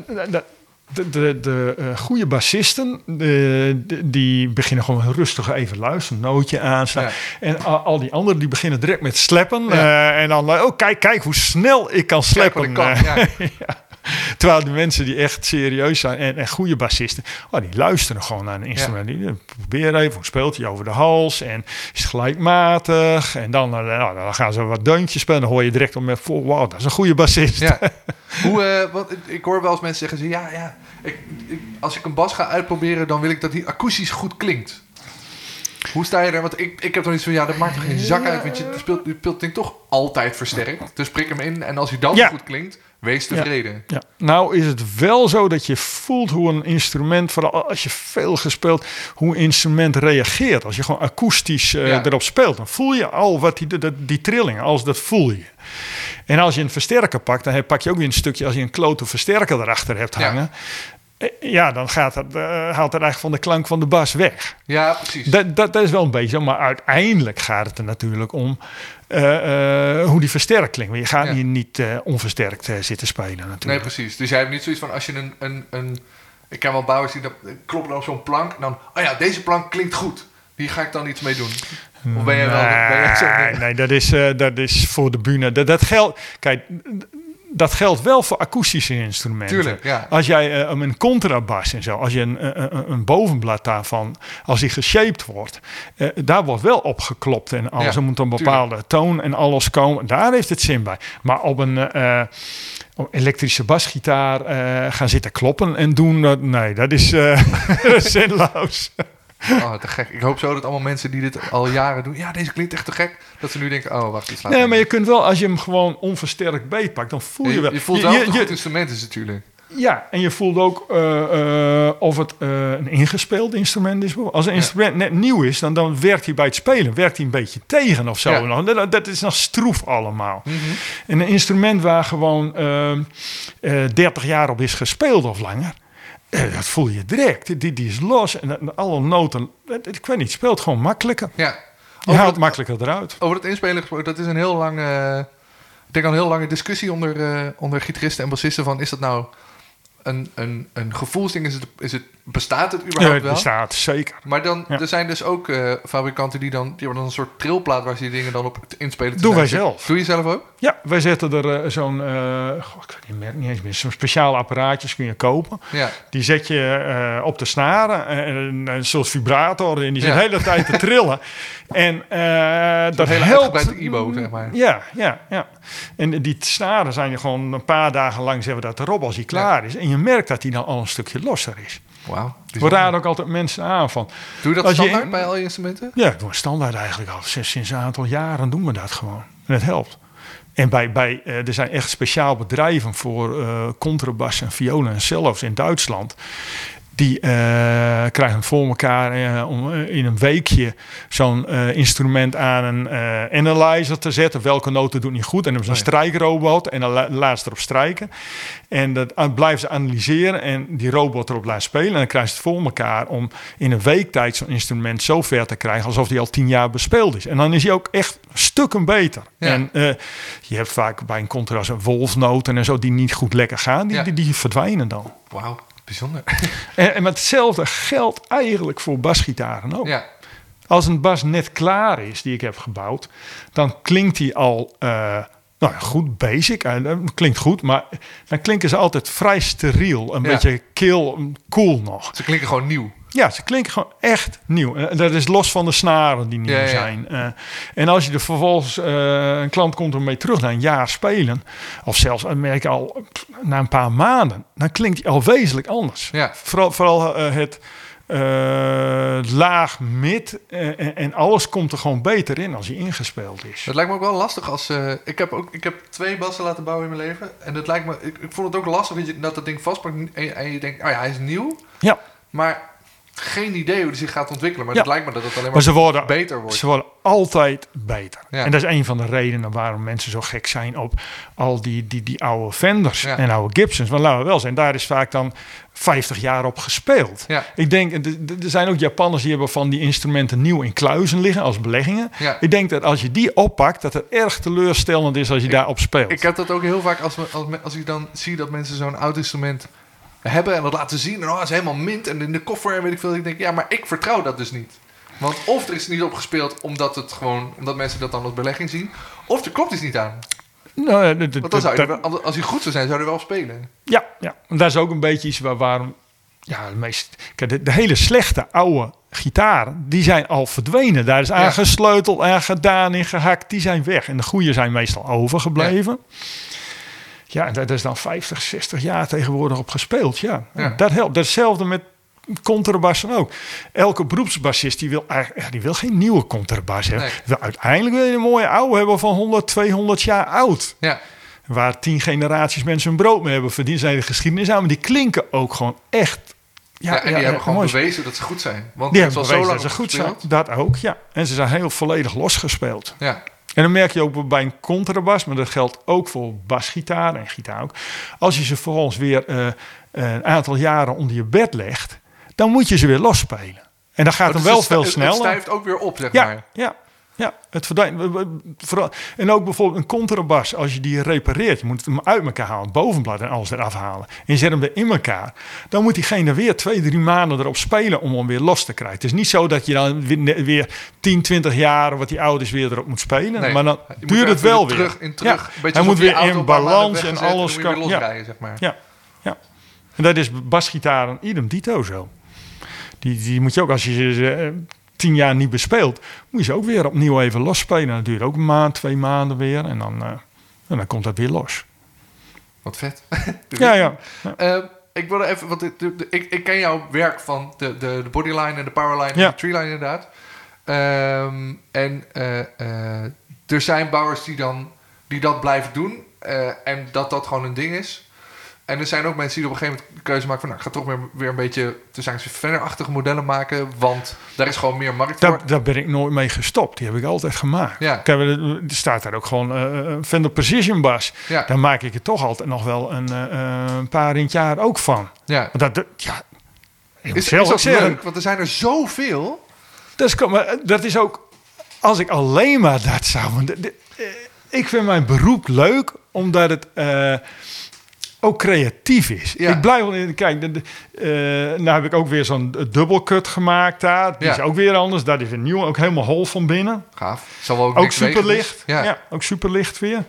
de, de, de, eh, goede bassisten, de, de- die beginnen gewoon rustig even luisteren, een nootje aanstaan. Ja. En al, al die anderen die beginnen direct met sleppen. Ja. eh, en dan, eh, oh kijk, kijk hoe snel ik kan Kijk sleppen. ik kan, eh. ja. *laughs* Ja. *laughs* Terwijl de mensen die echt serieus zijn en, en goede bassisten, oh, die luisteren gewoon naar een instrument. Die eh, proberen even, hoe speelt hij over de hals en is het gelijkmatig. En dan, eh, nou, dan gaan ze wat deuntjes spelen. Dan hoor je direct om met vol, wow, dat is een goede bassist. Ja. *laughs* Hoe, eh, want ik hoor wel eens mensen zeggen, ze, ja, ja ik, ik- als ik een bas ga uitproberen, dan wil ik dat die akoestisch goed klinkt. Hoe sta je daar? Want ik, ik heb dan iets van, ja, dat maakt toch geen zak uit, want je speelt, je speelt ding toch altijd versterkt. Dus prik hem in en als hij dan Ja. goed klinkt, wees tevreden. Ja, nou is het wel zo dat je voelt hoe een instrument, vooral als je veel gespeeld, hoe een instrument reageert. Als je gewoon akoestisch eh, Ja. erop speelt, dan voel je al wat die, die, die trillingen, als dat voel je. En als je een versterker pakt, dan pak je ook weer een stukje, als je een klote versterker erachter hebt hangen. Ja, dan gaat dat, eh, haalt het eigenlijk van de klank van de bas weg. Ja, precies. Dat, dat, dat is wel een beetje maar uiteindelijk gaat het er natuurlijk om eh, eh, hoe die versterkt klinkt. Je gaat Ja. hier niet eh, onversterkt eh, zitten spelen natuurlijk. Nee, precies. Dus jij hebt niet zoiets van, als je een... een, een ik ken wel bouwers die dat, kloppen op zo'n plank. En dan, oh ja, deze plank klinkt goed. Die ga ik dan iets mee doen. Of ben jij wel... Ben jij zo, Nee, nee, dat is, eh, dat is voor de bühne. Dat, dat geldt, kijk, dat geldt wel voor akoestische instrumenten. Tuurlijk, ja. Als jij eh, een contrabas en zo, als je een, een, een bovenblad daarvan, als die geshaped wordt, eh, daar wordt wel op geklopt en alles. Ja, er moet een bepaalde toon en alles komen. Daar heeft het zin bij. Maar op een eh, op elektrische basgitaar eh, gaan zitten kloppen en doen, dat, nee, dat is eh, *laughs* zinloos. Oh, te gek. Ik hoop zo dat allemaal mensen die dit al jaren doen... Ja, deze klinkt echt te gek. Dat ze nu denken, oh, wacht, dit slaat Nee, maar je kunt wel, als je hem gewoon onversterkt beetpakt, dan voel je, je, wel. je voelt wel je, het instrument is natuurlijk. Ja, en je voelt ook eh, eh, of het eh, een ingespeeld instrument is. Als een instrument net nieuw is, dan, dan werkt hij bij het spelen werkt hij een beetje tegen of zo. Ja. Dat, dat is nog stroef allemaal. Mhm. En een instrument waar gewoon ehm, eh 30 jaar op is gespeeld of langer. Dat voel je direct. Die, die is los en, alle noten. Ik weet niet, het speelt gewoon makkelijker. Ja. Je haalt het, makkelijker eruit. over het inspelen gesproken, dat is een heel lang... eh, ik denk al een heel lange discussie onder, eh, onder gitaristen en bassisten van... Is dat nou een, een, een gevoelsding? Is het, is het bestaat het Ja, überhaupt het wel? bestaat, zeker. Maar dan, Ja. er zijn dus ook eh, fabrikanten die dan, die hebben dan een soort trilplaat waar ze die dingen dan op inspelen. Doen wij zelf. Doe je zelf ook? Ja, wij zetten er eh, zo'n, goh, ik weet niet, meer, niet eens meer, zo'n speciaal apparaatjes kun je kopen. Ja. Die zet je op de snaren, eh, een, soort vibrator en die zit Ja. de hele tijd te trillen. *laughs* En dat hele helpt. IBO, zeg maar. Ja, ja, ja. En die snaren zijn er gewoon een paar dagen lang zetten we dat erop als die klaar is. En je merkt dat die dan al een stukje losser is. Wauw. We raden ook altijd mensen aan van, Doe je dat je- standaard bij al je instrumenten? ja, ik doe standaard eigenlijk al. Sinds, een aantal jaren doen we dat gewoon. En het helpt. En bij, bij, eh, er zijn echt speciaal bedrijven voor eh contrabas en violen en cello's in Duitsland. Die eh, krijgen voor elkaar eh, om eh, in een weekje zo'n instrument aan een analyzer te zetten. Welke noten doet niet goed. En dan hebben ze een strijkrobot en dan la- laat ze erop strijken. En dat aan- blijven ze analyseren en die robot erop laten spelen. En dan krijgen ze het voor elkaar om in een week tijd zo'n instrument zo ver te krijgen alsof die al tien jaar bespeeld is. En dan is hij ook echt stukken beter. Ja. En je hebt vaak bij een contrast een wolfnoten en zo die niet goed lekker gaan. Die, Ja. die, die verdwijnen dan. Wauw, bijzonder. *laughs* En, en met hetzelfde geldt eigenlijk voor basgitaren ook. ja. Als een bas net klaar is, die ik heb gebouwd, dan klinkt die al eh, nou, ja, goed, basic. Dat klinkt goed, maar dan klinken ze altijd vrij steriel. Een Ja. beetje kil, cool nog. Ze klinken gewoon nieuw. Ja, ze klinken gewoon echt nieuw. En dat is los van de snaren die nieuw Ja, ja. zijn. Eh, en als je er vervolgens, eh, een klant komt ermee terug na een jaar spelen, of zelfs eh, merk je al pff, na een paar maanden, dan klinkt hij al wezenlijk anders. Ja. Vooral, vooral eh, het eh, laag, mid eh, en, en alles komt er gewoon beter in als hij ingespeeld is. Het lijkt me ook wel lastig als... eh, ik, heb ook, ik heb twee bassen laten bouwen in mijn leven. En het lijkt me... Ik, ik vond het ook lastig dat, je, dat dat ding vastpakt. En, je- en je denkt, oh ja, hij is nieuw. Ja, Maar geen idee hoe hij zich gaat ontwikkelen. Maar Ja. het lijkt me dat het alleen maar, maar ze worden, beter wordt. Ze worden altijd beter. Ja. En dat is een van de redenen waarom mensen zo gek zijn op al die, die, die oude Fenders Ja. en oude Gibsons. Want laten we wel zijn, daar is vaak dan 50 jaar op gespeeld. Ik denk, er- zijn ook Japanners die hebben van die instrumenten nieuw in kluizen liggen als beleggingen. Ik denk dat als je die oppakt, dat het erg teleurstellend is als je daarop speelt. Ik heb dat ook heel vaak als, we- als, als ik dan zie dat mensen zo'n oud instrument hebben en dat laten zien. En oh, het is helemaal mint en in de koffer en weet ik veel. Ik denk, ja, maar ik vertrouw dat dus niet. Want of er is niet op gespeeld omdat, het gewoon, omdat mensen dat dan als belegging zien. Of er klopt iets niet aan. Nou, dat- Want dan zou je wel- als hij goed zou zijn, zou hij wel spelen. Ja, ja. En dat is ook een beetje iets waar, waarom... Ja, de, meest, kijk, de, de hele slechte oude gitaren, die zijn al verdwenen. Daar is aan Ja. gesleuteld, aan gedaan, in gehakt. Die zijn weg. En de goede zijn meestal overgebleven. Ja, en dat is dan 50, 60 jaar tegenwoordig op gespeeld. Ja, Ja. dat helpt. Dat is hetzelfde met contrabassen ook. Elke beroepsbassist die wil, ja, die wil geen nieuwe contrabas hebben. Nee. Uiteindelijk wil je een mooie oude hebben van 100, 200 jaar oud. Ja, Waar tien generaties mensen hun brood mee hebben verdiend, zijn de geschiedenis aan. Maar die klinken ook gewoon echt. ja, en die hebben gewoon mooi. bewezen dat ze goed zijn. Want Die hebben zo lang dat ze goed zijn. Dat ook, ja. En ze zijn heel volledig losgespeeld. Ja, En dan merk je ook bij een contrabas, maar dat geldt ook voor basgitaar en gitaar ook. Als je ze vervolgens weer eh, een aantal jaren onder je bed legt, dan moet je ze weer losspelen. En dan gaat Dus het wel het stu- veel sneller. Het stijft ook weer op, zeg Ja, maar. ja, ja, het verdwijnt. Vooral, en ook bijvoorbeeld een contrabas, als je die repareert, je moet hem uit elkaar halen, het bovenblad en alles eraf halen. En je zet hem er in elkaar. Dan moet diegene weer twee, drie maanden erop spelen om hem weer los te krijgen. Het is niet zo dat je dan weer, weer 10, 20 jaar wat die ouders weer erop moet spelen. Nee, maar dan duurt het wel weer terug- in terug. Ja. Een beetje Hij moet weer in balans en alles kan. Ja, losrijden, zeg maar. ja, ja. En dat is basgitaar en idem dito zo. Die, die moet je ook, als je eh, tien jaar niet bespeelt, moet je ze ook weer opnieuw even losspelen. Dat duurt ook een maand, twee maanden weer. En dan, eh, en dan komt dat weer los. Wat vet. *laughs* Ja, ja. ja. Eh, ik wilde even, want ik, ik, ik ken jouw werk van de, de, de bodyline en de powerline en Ja. de treeline inderdaad. Ehm, en eh, er zijn bouwers die, dan, die dat blijven doen en dat dat gewoon een ding is. En er zijn ook mensen die op een gegeven moment de keuze maken van... nou, ik ga toch weer, weer een beetje te zijn verderachtige modellen maken... want daar is gewoon meer markt voor. Daar, daar ben ik nooit mee gestopt. Die heb ik altijd gemaakt. Ja. Kijk, er staat daar ook gewoon eh, een Fender Precision Bass. Ja, Daar maak ik er toch altijd nog wel een, eh, eh, een paar in het jaar ook van. ja. Want dat, ja, Is, zelf is dat zeggen, leuk? Want er zijn er zoveel. Dat is, maar dat is ook, als ik alleen maar dat zou. want de- de- eh, ik vind mijn beroep leuk, omdat het. eh, ook creatief is. Ja. Ik blijf wel in. Kijk, de, de, eh, nou heb ik ook weer zo'n dubbelcut gemaakt daar. Die Ja. is ook weer anders. Dat is een nieuw, ook helemaal hol van binnen. Gaaf. Zal wel ook, Ook niks wegen, super dus. licht. Ja. Ja. ook super licht weer.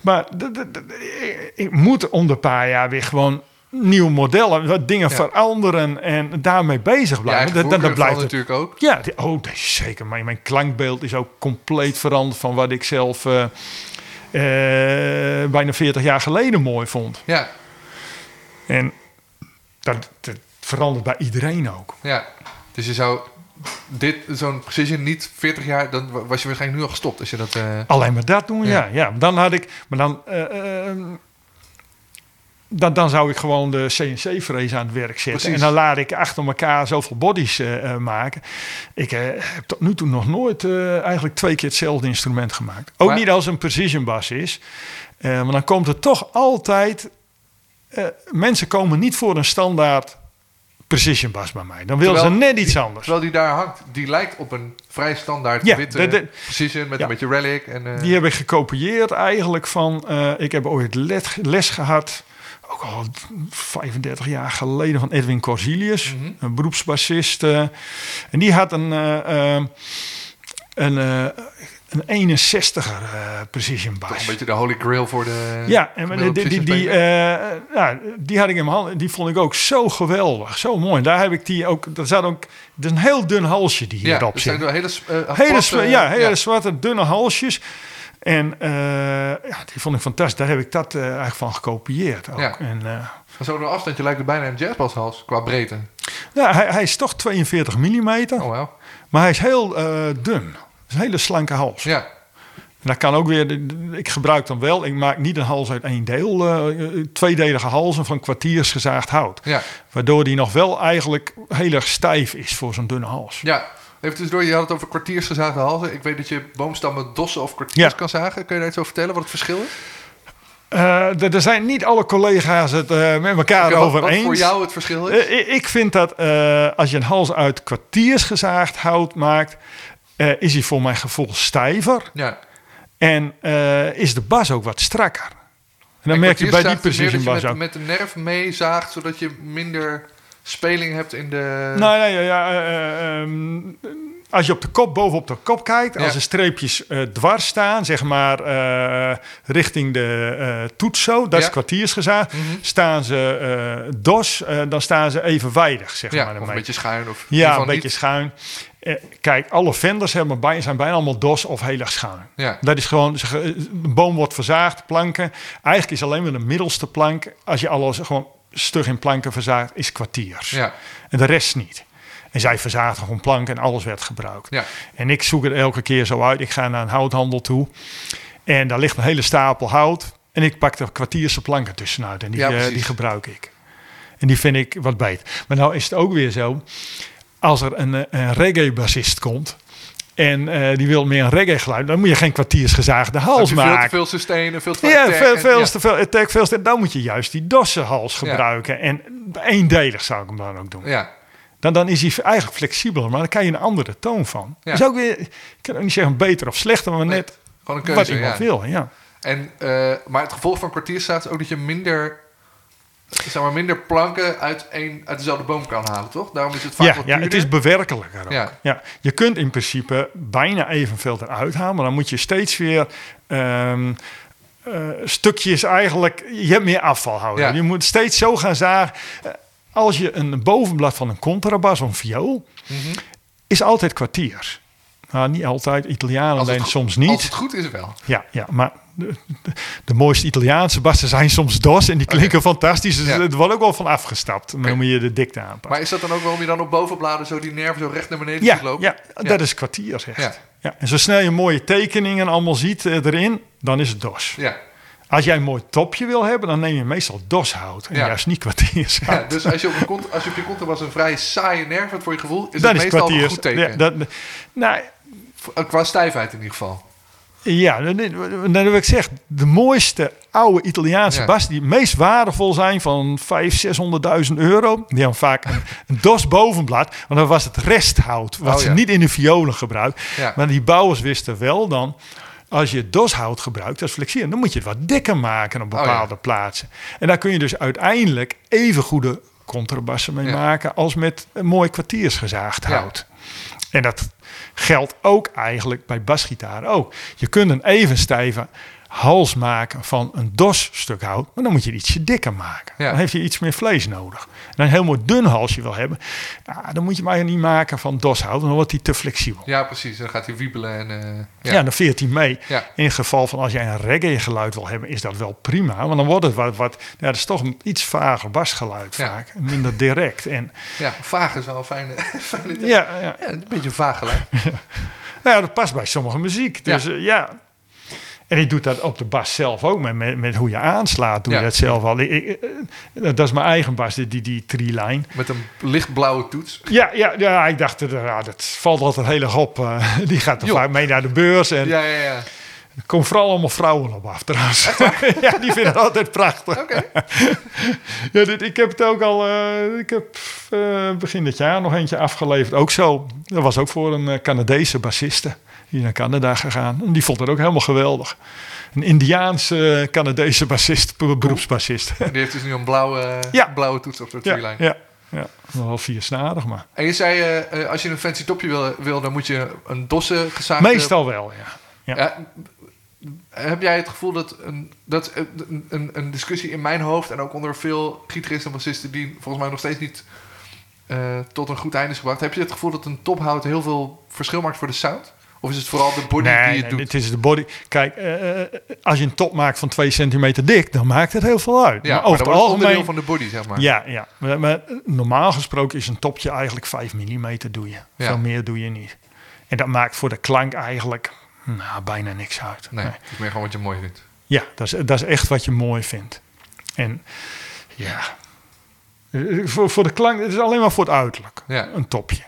Maar de- de- de- ik- moet om de paar jaar weer gewoon nieuwe modellen, wat dingen Ja. veranderen en daarmee bezig blijven. eigen Dat- dat, blijft natuurlijk ook. Ja, die- oh, dat is zeker. Mijn, mijn klankbeeld is ook compleet veranderd van wat ik zelf eh, eh, bijna 40 jaar geleden mooi vond. Ja, En dat, dat verandert bij iedereen ook. ja. Dus je zou dit, zo'n precision niet 40 jaar, dan was je waarschijnlijk nu al gestopt als je dat... eh, Alleen maar dat doen, Ja. ja. ja. Dan had ik, maar dan, eh, eh, dan, dan zou ik gewoon de CNC-frees aan het werk zetten. Precies. En dan laat ik achter elkaar zoveel bodies eh, eh, maken. Ik eh, heb tot nu toe nog nooit eigenlijk twee keer hetzelfde instrument gemaakt. Ook Maar- niet als een precision bas is. Maar dan komt er toch altijd... mensen komen niet voor een standaard precision bas bij mij. Dan willen ze net iets die- anders. Terwijl die daar hangt, die lijkt op een vrij standaard Ja, witte de- de- precision met ja. een beetje relic. En, Die heb ik gekopieerd eigenlijk van... ik heb ooit les gehad, ook al 35 jaar geleden, van Edwin Corsilius. Mhm. Een beroepsbassist. eh, en die had een, eh, een, een 61er eh precision toch bass. een beetje de holy grail voor de... Ja, en die, gemiddelde die, die, die, ja, die had ik in mijn hand. Die vond ik ook zo geweldig, zo mooi. Daar heb ik die ook. Er zat ook. Het is een heel dun halsje die ja, hierop dat zit. zijn hele, Hele, ja, hele zwarte, dunne halsjes. En eh, ja, die vond ik fantastisch. Daar heb ik dat eh, eigenlijk van gekopieerd. Ook. Ja. En, Van zo'n afstandje lijkt het bijna een jazzbashals qua breedte. nou, hij, hij is toch 42 mm, Oh, wow. maar hij is heel eh, dun. Het is een hele slanke hals. Ja, En dat kan ook weer, ik gebruik dan wel, ik maak niet een hals uit één deel, tweedelige halzen van kwartiersgezaagd hout. ja, Waardoor die nog wel eigenlijk heel erg stijf is voor zo'n dunne hals. ja. Even tussendoor, je had het over kwartiersgezaagde halzen. Ik weet dat je boomstammen dossen of kwartiers Ja. kan zagen. Kun je daar iets over vertellen, wat het verschil is? Eh, er zijn niet alle collega's het eh, met elkaar Oké, wat- over wat eens. voor jou het verschil is? Eh, ik- vind dat als je een hals uit kwartiersgezaagd hout maakt, is hij voor mijn gevoel stijver. ja. En is de bas ook wat strakker. En dan En merk je bij die meer precision dat bas je ook. met, met de nerf meezaagt, zodat je minder speling hebt in de... Nou ja, ja, ja eh, ehm, als je op de kop, bovenop de kop kijkt, als de streepjes eh, dwars staan, zeg maar eh, richting de eh toets zo, dat is kwartiersgezaagd, Mhm. staan ze eh, dos, eh, dan staan ze evenwijdig, zeg maar. of een beetje schuin. Of Ja, een beetje niet. schuin. Eh, kijk, alle vendors hebben bij, zijn bijna allemaal dos of heel erg schuin. Ja. Dat is gewoon, de boom wordt verzaagd, planken. Eigenlijk is alleen maar de middelste plank, als je alles gewoon stug in planken verzaagt, is kwartiers. Ja, En de rest niet. En zij verzaagden gewoon planken en alles werd gebruikt. ja, En ik zoek het elke keer zo uit. Ik ga naar een houthandel toe. En daar ligt een hele stapel hout. En ik pak er kwartierse planken tussenuit. En die, Ja, eh, die gebruik ik. En die vind ik wat beter. Maar nou is het ook weer zo. Als er een, eh, een reggae-bassist komt. En eh, die wil meer een reggae geluid. Dan moet je geen kwartiersgezaagde hals je veel te maken. veel sustain en veel te veel Ja, veel, en- veel ja. te veel attack, veel te, dan moet je juist die dossenhals Ja. gebruiken. En eendelig zou ik hem dan ook doen. Ja, Dan, dan is hij eigenlijk flexibeler, maar dan krijg je een andere toon van. Ja. Dus ook weer, ik kan ook niet zeggen beter of slechter, maar Nee, net gewoon een wat keuze. iemand Ja. wil. Ja. En, eh, maar het gevolg van kwartierstaat is ook dat je minder, zeg maar, minder planken uit, een, uit dezelfde boom kan halen, toch? Daarom is het vaak Ja, wat ja, het is bewerkelijker. Ook. Ja. Ja. Je kunt in principe bijna evenveel eruit halen, maar dan moet je steeds weer ehm, eh, stukjes eigenlijk. Je hebt meer afval houden. Ja. Je moet steeds zo gaan zagen. Eh, Als je een bovenblad van een contrabas of een viool, Mhm. is altijd kwartiers. Nou, niet altijd. Italianen het alleen soms niet. Als het goed is wel. Ja, ja maar de, de, de mooiste Italiaanse bassen zijn soms dos en die klinken fantastisch. Dus Ja. er wordt ook wel van afgestapt. Maar dan moet je de dikte aanpassen. Maar is dat dan ook waarom je dan op bovenbladen zo die nerven zo recht naar beneden ja, ziet lopen? ja, dat is kwartier. Ja. Ja. En zo snel je mooie tekeningen allemaal ziet eh, erin, dan is het dos. Ja. Als jij een mooi topje wil hebben, dan neem je meestal doshout. En Ja. juist niet kwartiershout. Ja, dus als je op, een kont, als je op je contrabas een vrij saaie nerf voor je gevoel, is dat dat is meestal een kwartiers. goed teken. Ja, dat, nou, Qua stijfheid in ieder geval. Ja, dat heb ik zeg. De mooiste oude Italiaanse Ja. bas die het meest waardevol zijn van 500.000, 600.000 euro. Die hebben vaak een, een dos bovenblad. Want dan was het resthout. Wat Oh, ze niet in de violen gebruikt. Ja. Maar die bouwers wisten wel dan. als je doshout gebruikt als flexierend, dan moet je het wat dikker maken op Oh, bepaalde plaatsen. En daar kun je dus uiteindelijk even goede contrabassen mee maken als met een mooi kwartiersgezaagd hout. En dat geldt ook eigenlijk bij basgitaar ook. Je kunt een even stijve hals maken van een dos stuk hout, maar dan moet je het ietsje dikker maken. Ja. Dan heeft je iets meer vlees nodig. En een heel mooi dun halsje wil hebben, ja, dan moet je eigenlijk niet maken van doshout, want dan wordt hij te flexibel. Ja, precies. Dan gaat hij wiebelen en... eh, Ja, dan veert hij mee. In het geval van als jij een reggae geluid wil hebben, is dat wel prima. Want dan wordt het wat, wat ja, dat is toch een iets vager basgeluid vaak. Minder direct. En ja, vaag is wel een fijne... *laughs* fijne ja, een beetje vaag geluid. *laughs* nou ja, dat past bij sommige muziek. Dus Ja. ja. Ja. En ik doe dat op de bas zelf ook, met, met, met hoe je aanslaat, doe Ja. je dat zelf al. Ik, ik- eh, dat is mijn eigen bas, die, die, die tree-line. Met een lichtblauwe toets. Ja, ja, ja, ik dacht, eh, ja, dat valt altijd heel erg op. eh, *laughs* die gaat Joh. vaak mee naar de beurs. En Ja, ja, ja. er komen vooral allemaal vrouwen op af trouwens. *laughs* ja, die vinden het altijd prachtig. Oké. *laughs* Ja, dit, ik heb het ook al. ik heb begin dit jaar nog eentje afgeleverd. Ook zo. Dat was ook voor een Canadese bassiste. Die naar Canada gegaan. En die vond het ook helemaal geweldig. Een Indiaanse Canadese bassist, be- beroepsbassist. *laughs* Die heeft dus nu een blauwe, Ja. blauwe toets op de ja, treeline. ja, ja, nog wel viersnadig, maar. En je zei, eh, eh, als je een fancy topje wil, wil dan moet je een dosse gezaagd... Meestal wel, ja. ja. Ja, heb jij het gevoel dat, een, dat eh, een, een, discussie in mijn hoofd... en ook onder veel gitaristen en bassisten... die volgens mij nog steeds niet tot een goed einde is gebracht... heb je het gevoel dat een tophout heel veel verschil maakt voor de sound? Of is het vooral de body nee, die het nee, doet? dit is de body. Kijk, eh, eh, als je een top maakt van 2 centimeter dik, dan maakt het heel veel uit. ja, maar over maar het algemeen. van de body, zeg maar. Ja, ja. Maar, maar normaal gesproken is een topje eigenlijk 5 mm doe je. Ja. Veel meer doe je niet. En dat maakt voor de klank eigenlijk nou, bijna niks uit. Nee, Nee. het is meer gewoon wat je mooi vindt. Ja, dat is, dat is echt wat je mooi vindt. En ja, Eh, voor, voor de klank, het is alleen maar voor het uiterlijk. Ja. Een topje.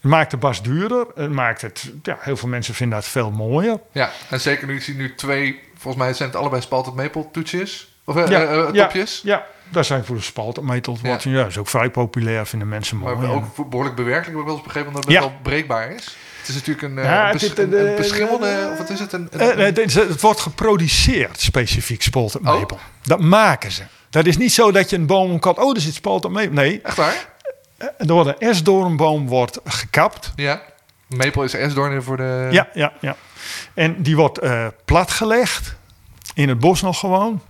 Het maakt de bas duurder. Het maakt het, ja, heel veel mensen vinden dat veel mooier. Ja, en zeker nu, ik zie nu twee... Volgens mij zijn het allebei spalted maple toetsjes. Of eh, Ja, eh, eh, ja, topjes. Ja, daar zijn voor de spalt meteld Ja. wordt. Ja. dat is ook vrij populair, vinden mensen mooi. Maar ook behoorlijk bewerkelijk. heb Ik wel eens begrepen omdat het wel breekbaar is. Het is natuurlijk een, Ja, een, beschimmelde... of wat is het? Een, het, wordt geproduceerd, specifiek spalted Oh. maple. Dat maken ze. Dat is niet zo dat je een boom kan... Oh, er zit spalted maple. Nee, Echt waar? Er wordt een esdoornboom wordt gekapt. Ja. Maple is esdoorn voor de... Ja, ja, ja. En die wordt eh, platgelegd. In het bos nog gewoon.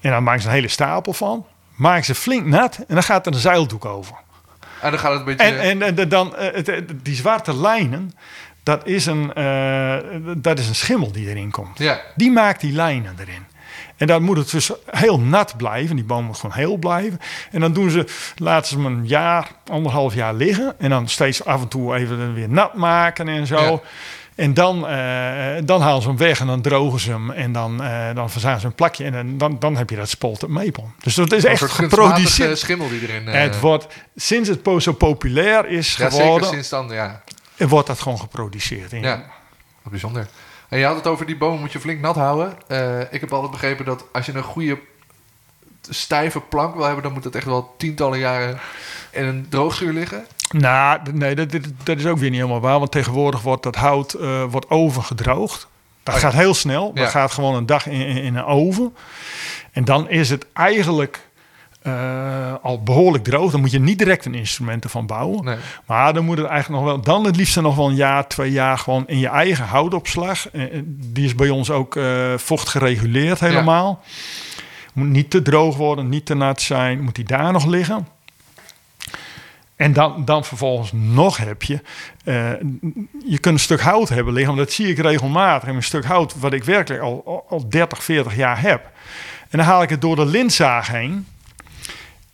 En dan maken ze een hele stapel van. Maken ze flink nat. En dan gaat er een zeildoek over. En dan gaat het een beetje... En, en, en de- dan, eh, die zwarte lijnen... Dat is, een, eh, dat is een schimmel die erin komt. ja. Die maakt die lijnen erin. En dan moet het dus heel nat blijven. Die boom moet gewoon heel blijven. En dan doen ze, laten ze hem een jaar, anderhalf jaar liggen. En dan steeds af en toe even weer nat maken en zo. Ja. En dan, eh, dan halen ze hem weg en dan drogen ze hem. En dan, eh dan verzaan ze een plakje. En dan, dan, heb je dat spalted maple. Dus dat is echt geproduceerd. schimmel die erin... eh, Het wordt, sinds het zo populair is ja, geworden, zeker sinds dan, ja. wordt dat gewoon geproduceerd. Ja, wat bijzonder. En je had het over die bomen moet je flink nat houden. Eh, ik heb altijd begrepen dat als je een goede stijve plank wil hebben... dan moet het echt wel tientallen jaren in een droogschuur liggen. Nou, nee, dat, dat, dat is ook weer niet helemaal waar. Want tegenwoordig wordt dat hout eh, wordt overgedroogd. Dat Oh ja. gaat heel snel. Ja. Dat gaat gewoon een dag in, in, in een oven. En dan is het eigenlijk eh, al behoorlijk droog. Dan moet je niet direct een instrument ervan bouwen. Nee. Maar dan moet het eigenlijk nog wel, dan het liefst nog wel een jaar, twee jaar gewoon in je eigen houtopslag. Eh, eh, Die is bij ons ook vocht gereguleerd helemaal. Moet niet te droog worden, niet te nat zijn. Moet die daar nog liggen. En dan, dan vervolgens nog heb je, je kunt een stuk hout hebben liggen, want dat zie ik regelmatig. Een stuk hout wat ik werkelijk al, al, al 30, 40 jaar heb. En dan haal ik het door de lintzaag heen.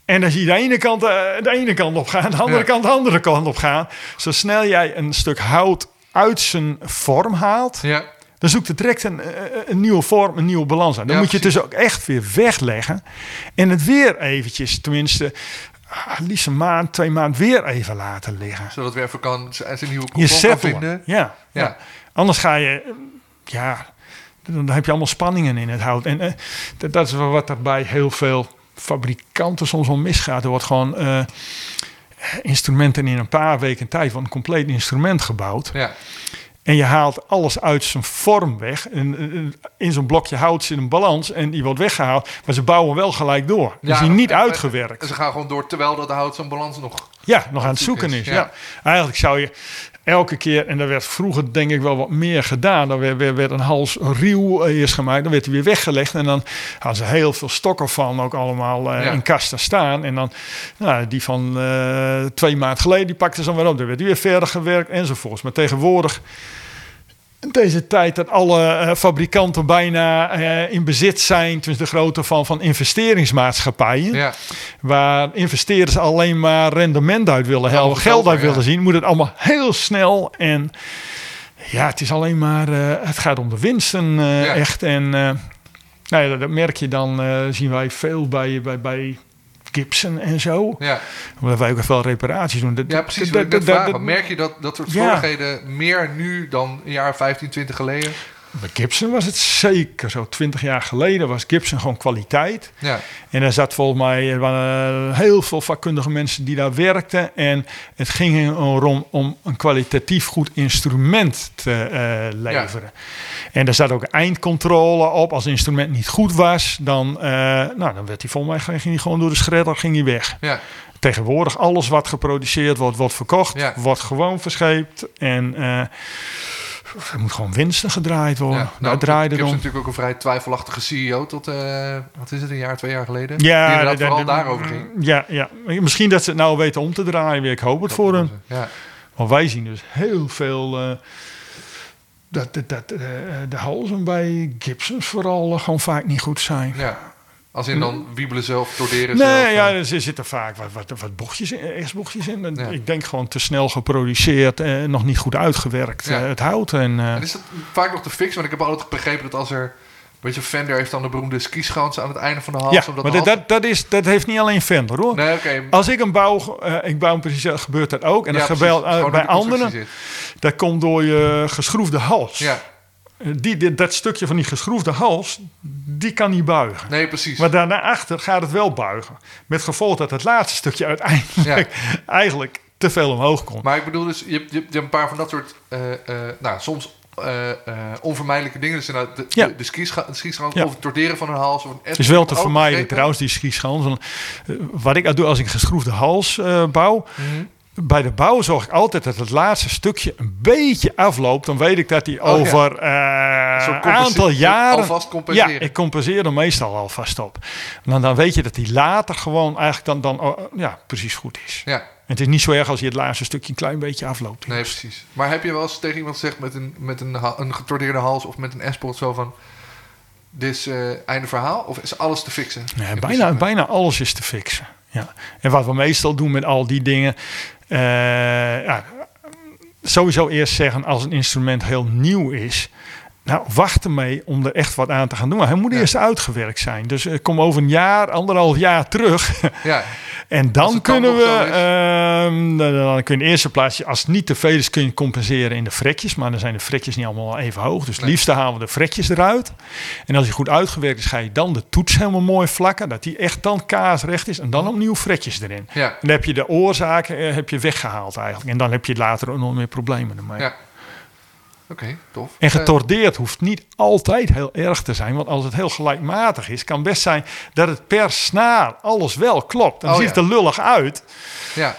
En dan zie je de ene kant eh, de ene kant op gaan, de andere Ja. kant de andere kant op gaan. Zo snel jij een stuk hout uit zijn vorm haalt, Ja, dan zoekt het direct een, eh, een nieuwe vorm, een nieuwe balans aan. Dan Ja, moet je het dus ook echt weer wegleggen. En het weer eventjes, tenminste, ah, liefst een maand, twee maanden weer even laten liggen. zodat weer even kan, zijn nieuwe Je kan vinden. Ja, ja. Anders ga je, eh, ja, dan heb je allemaal spanningen in het hout. En eh, dat, dat is wat er bij heel veel fabrikanten soms wel misgaat. Er wordt gewoon eh, instrumenten in een paar weken tijd van een compleet instrument gebouwd. Ja, En je haalt alles uit zijn vorm weg. En, in zo'n blokje hout zit een balans en die wordt weggehaald. Maar ze bouwen wel gelijk door. Dus Ja, die niet en- uitgewerkt. En ze gaan gewoon door terwijl dat de hout zo'n balans nog... Ja, nog aan het zoeken zoeken is, is. ja. Ja. Eigenlijk zou je elke keer, en daar werd vroeger denk ik wel wat meer gedaan. Dan werd, een hals eh, eerst gemaakt, dan werd hij weer weggelegd. En dan hadden ze heel veel stokken van ook allemaal eh, Ja. in kasten staan. En dan, nou, die van eh, twee maanden geleden, die pakten ze dan weer op. Dan werd die weer verder gewerkt enzovoorts. Maar tegenwoordig deze tijd dat alle eh, fabrikanten bijna eh, in bezit zijn, tussen de grootte van, van investeringsmaatschappijen, Ja, waar investeerders alleen maar rendement uit willen halen, geld uit ja. willen zien, moet het allemaal heel snel en ja, het is alleen maar, eh, het gaat om de winsten Ja. echt en nou ja, dat merk je dan, zien wij veel bij, bij, bij Gibson en zo, ja. omdat wij ook wel reparaties doen. Dat- ja precies. dat- Wat ik net dat- Merk je dat, dat soort Ja. meer nu dan een jaar 15, 20 geleden? Bij Gibson was het zeker zo. Twintig jaar geleden was Gibson gewoon kwaliteit. Ja, En er zat volgens mij er waren heel veel vakkundige mensen die daar werkten. En het ging erom om een kwalitatief goed instrument te eh, leveren. En er zat ook eindcontrole op. Als het instrument niet goed was, dan, eh, nou, dan werd hij volgens mij ging hij gewoon door de schredder ging hij weg. ja, Tegenwoordig alles wat geproduceerd wordt, wordt verkocht, Ja. wordt gewoon verscheept. En eh, er moet gewoon winsten gedraaid worden. ja. Daar Nou, heb om. natuurlijk ook een vrij twijfelachtige CEO tot, eh, wat is het, een jaar, twee jaar geleden? Ja, Die dat- vooral dat- daarover ging. Ja, ja, misschien dat ze het nou weten om te draaien. weer. Ik hoop het voor hem. Ja, Want wij zien dus heel veel. eh, dat dat, dat eh, de halzen bij Gibsons vooral gewoon vaak niet goed zijn. ja. Als in dan wiebelen zelf, torderen zelf. Nee, ja, eh. er zitten vaak wat, wat, wat bochtjes in, S-bochtjes in. En Ja. Ik denk gewoon te snel geproduceerd en nog niet goed uitgewerkt. Ja. eh, het hout. En, eh, En is dat vaak nog te fixen? Want ik heb altijd begrepen dat als er... Weet je, Fender heeft dan de beroemde skischans aan het einde van de hals. ja, omdat maar dat, hals- dat, dat, is, dat heeft niet alleen Fender hoor. Nee, oké. Als ik een bouw, eh, ik bouw een precies, eh, gebeurt dat ook. En Ja, dat gebeurt eh, bij anderen. zit. Dat komt door je geschroefde hals. Ja, Eh, Die, die- dat stukje van die geschroefde hals, die kan niet buigen. nee, precies. Maar daarna achter gaat het wel buigen. Met gevolg dat het laatste stukje uiteindelijk *laughs* eigenlijk te veel omhoog komt. Maar ik bedoel dus, je hebt, je hebt een paar van dat soort, eh, eh, nou, soms eh, onvermijdelijke dingen. Dus de, Ja. de, de skischa- de skischans Ja. of het torderen van een hals. Of een Het is wel te vermijden trouwens, die eh, Wat ik doe als ik een geschroefde hals bouw... Mhm. Bij de bouw zorg ik altijd dat het laatste stukje een beetje afloopt. Dan weet ik dat die Oh, over eh, Een aantal jaren... alvast compenseren. Ja, ik compenseer er meestal alvast op. Dan, dan weet je dat die later gewoon eigenlijk dan, dan oh, ja, precies goed is. Ja, En het is niet zo erg als je het laatste stukje een klein beetje afloopt. nee, precies. Maar heb je wel eens tegen iemand gezegd met een, met een, een getordeerde hals of met een S-pot zo van... Dit is eh, einde verhaal? Of is alles te fixen? Nee, bijna, bijna alles is te fixen. Ja. En wat we meestal doen met al die dingen. eh, ja, sowieso eerst zeggen als een instrument heel nieuw is. Nou, wacht ermee om er echt wat aan te gaan doen. Maar hij moet Ja. eerst uitgewerkt zijn. Dus eh, kom over een jaar, anderhalf jaar terug. Ja, *laughs* en dan kunnen we, ehm, dan, kun je in de eerste plaats, als het niet te veel is, kun je compenseren in de fretjes. Maar dan zijn de fretjes niet allemaal even hoog. Dus het Nee. liefste halen we de fretjes eruit. En als hij goed uitgewerkt is, ga je dan de toets helemaal mooi vlakken. Dat die echt dan kaasrecht is. En dan opnieuw fretjes erin. ja, En dan heb je de oorzaken eh, heb je weggehaald eigenlijk. En dan heb je later nog meer problemen ermee. ja. Oké, tof. En Eh, getordeerd hoeft niet altijd heel erg te zijn. Want als het heel gelijkmatig is, kan best zijn dat het per snaar alles wel klopt. Dan Oh, ziet ja. het er lullig uit. ja.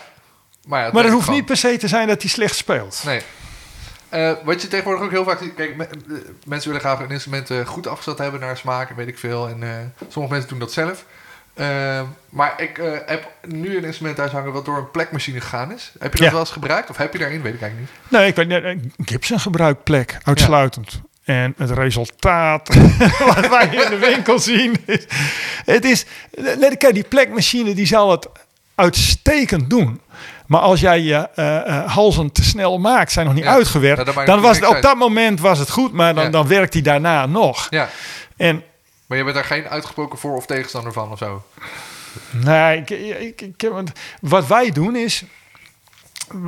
Maar, ja, Maar het hoeft gewoon. niet per se te zijn dat hij slecht speelt. Nee. Eh, wat je tegenwoordig ook heel vaak ziet, kijk, me- eh, mensen willen graag een instrument goed afgesteld hebben naar smaak en weet ik veel. En sommige mensen doen dat zelf. Eh, maar ik eh, heb nu een instrument thuis hangen wat door een plekmachine gegaan is. Heb je dat Ja. wel eens gebruikt? Of heb je daarin? Weet ik eigenlijk niet. Nee, ik weet niet. eh, Gibson gebruikt plek uitsluitend. En het resultaat *laughs* wat wij in de winkel zien is... Het is... Kijk, die plekmachine die zal het uitstekend doen. Maar als jij je eh, halzen te snel maakt, zijn nog niet Ja, uitgewerkt... dan was het, op dat moment was het goed, maar dan, dan werkt hij daarna nog. Ja, En maar je bent daar geen uitgesproken voor- of tegenstander van of zo. Nee, ik, ik, ik, wat wij doen is.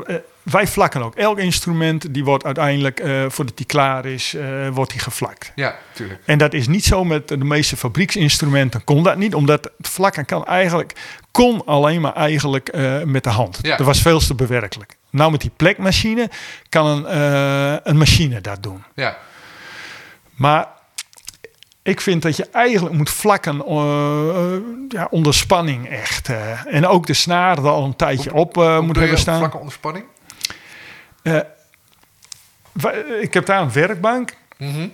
eh, wij vlakken ook. Elk instrument die wordt uiteindelijk, eh, voordat die klaar is, eh, wordt die gevlakt. Ja, tuurlijk. En dat is niet zo met de meeste fabrieksinstrumenten. Kon dat niet, omdat het vlakken kan eigenlijk kon alleen maar eigenlijk met de hand. Ja. Dat was veel te bewerkelijk. Nou met die plekmachine kan een, een machine dat doen. Ja, Maar ik vind dat je eigenlijk moet vlakken eh, ja, onder spanning echt. eh. en ook de snaar er al een tijdje op eh, Hoe moet hebben staan. Vlakke onder spanning? Eh, ik heb daar een werkbank. Mhm.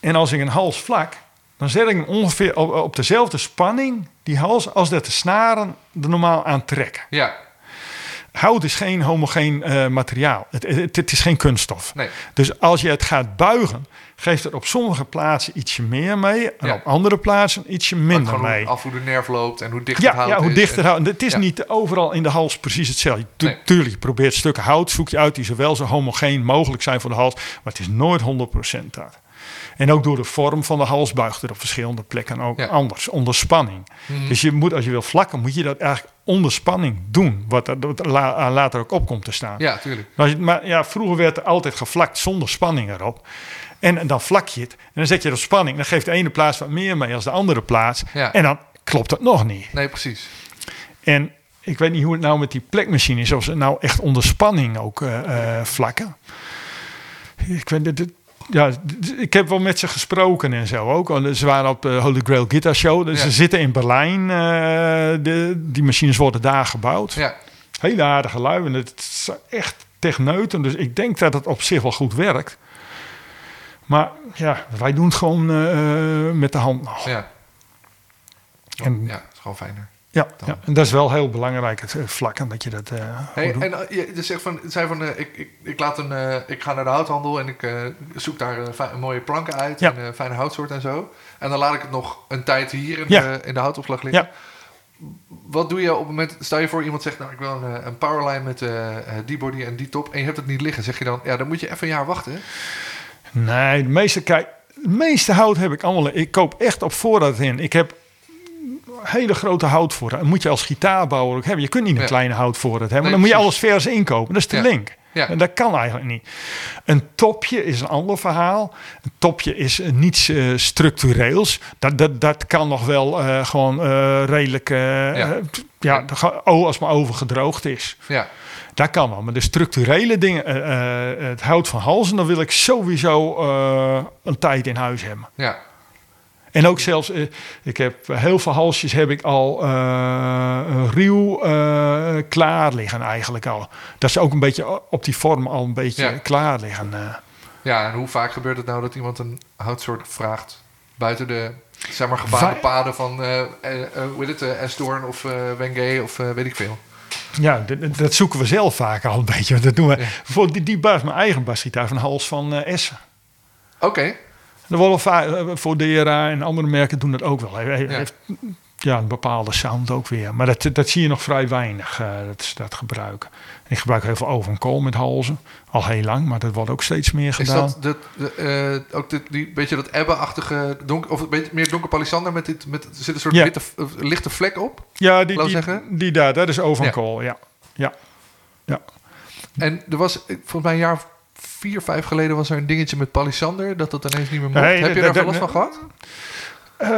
En als ik een hals vlak, dan zet ik hem ongeveer op, op dezelfde spanning, die hals, als dat de snaren er normaal aan trekken. Ja, Hout is geen homogeen eh, materiaal. Het, het, het is geen kunststof. nee. Dus als je het gaat buigen, geeft het op sommige plaatsen ietsje meer mee. En Ja. op andere plaatsen ietsje minder mee. hoe, af hoe de nerf loopt en hoe dicht het hout ja, hoe is. dichter En- hout. Het is Ja. niet overal in de hals precies hetzelfde. Tu- Nee. Tuurlijk, je probeert stukken hout, zoek je uit die zowel zo homogeen mogelijk zijn voor de hals. Maar het is nooit 100% dat. En ook door de vorm van de hals buigt het op verschillende plekken ook Ja. Mhm. anders, onder spanning. Dus je moet, als je wil vlakken, moet je dat eigenlijk onder spanning doen. Wat er wat er la- later ook op komt te staan. Ja, tuurlijk. Maar, maar ja, vroeger werd er altijd gevlakt zonder spanning erop. En dan vlak je het. En dan zet je er spanning. Dan geeft de ene plaats wat meer mee als de andere plaats. Ja. En dan klopt het nog niet. Nee, precies. En ik weet niet hoe het nou met die plekmachine is. Of ze nou echt onder spanning ook eh, eh, vlakken. Ik weet dit- ja, ik heb wel met ze gesproken en zo ook. Ze waren op de Holy Grail Guitar Show. Dus Ja. Ze zitten in Berlijn. eh, de, die machines worden daar gebouwd. Ja, Hele aardige lui. En het is echt techneuten. Dus ik denk dat het op zich wel goed werkt. Maar ja, wij doen het gewoon eh, met de hand nog. ja. En- ja, het is gewoon fijner. Ja, ja, en dat is wel heel belangrijk, het eh, vlakken, dat je dat eh Hey, doet. en uh, je zegt van, zei van uh, ik, ik, ik, laat een, uh, ik ga naar de houthandel en ik uh, zoek daar uh, fi- mooie planken uit Ja. en uh, fijne houtsoort en zo. En dan laat ik het nog een tijd hier in, Ja. de, in de houtopslag liggen. Ja. Wat doe je op het moment, stel je voor iemand zegt, nou ik wil een, uh, een powerline met uh, die body en die top en je hebt het niet liggen. Zeg je dan, ja dan moet je even een jaar wachten. Nee, de meeste, kijk, de meeste hout heb ik allemaal. Ik koop echt op voorraad in. Ik heb hele grote houtvoorraad. Dat moet je als gitaarbouwer ook hebben. Je kunt niet een Ja. kleine houtvoorraad hebben. Nee, dan moet je alles vers inkopen. Dat is te Ja. link. Ja. En dat kan eigenlijk niet. Een topje is een ander verhaal. Een topje is eh, niets eh, structureels. Dat, dat, dat kan nog wel eh, gewoon redelijk... Ja. ja, de oh, als het maar overgedroogd is. Ja, Dat kan wel. Maar de structurele dingen, eh, eh, het hout van halzen, dan wil ik sowieso eh, een tijd in huis hebben. ja, En ook zelfs, ik heb heel veel halsjes heb ik al een ruw klaar liggen eigenlijk al. Dat ze ook een beetje op die vorm al een beetje Ja. klaar liggen. ja. En hoe vaak gebeurt het nou dat iemand een houtsoort vraagt buiten de zeg maar gebaande paden van heet het, eh, Esdoorn of Wengay of weet ik veel. Ja, dat zoeken we zelf vaak al een beetje. Dat doen we. Ja. Voor die, die bas, mijn eigen basgitaar van Hals van eh, Essen. Oké, worden vaak, eh, voor DRA en andere merken doen dat ook wel. Hij hij Ja. heeft ja, een bepaalde sound ook weer. Maar dat, dat zie je nog vrij weinig, eh, dat, dat gebruiken. Ik gebruik heel veel oven kool met halzen. Al heel lang, maar dat wordt ook steeds meer is gedaan. dat de, de, eh, ook de, die beetje dat ebbe-achtige donker of een beetje meer donker palisander met dit met er zit een soort Ja. witte eh, lichte vlek op. ja, die, die, zeggen? die daar, dat is oven Ja. kool, ja. ja. ja. En er was volgens mij een jaar vier, vijf geleden was er een dingetje met palisander dat dat ineens niet meer mocht. Nee, Heb je dat- daar dat- veel last van gehad? Eh,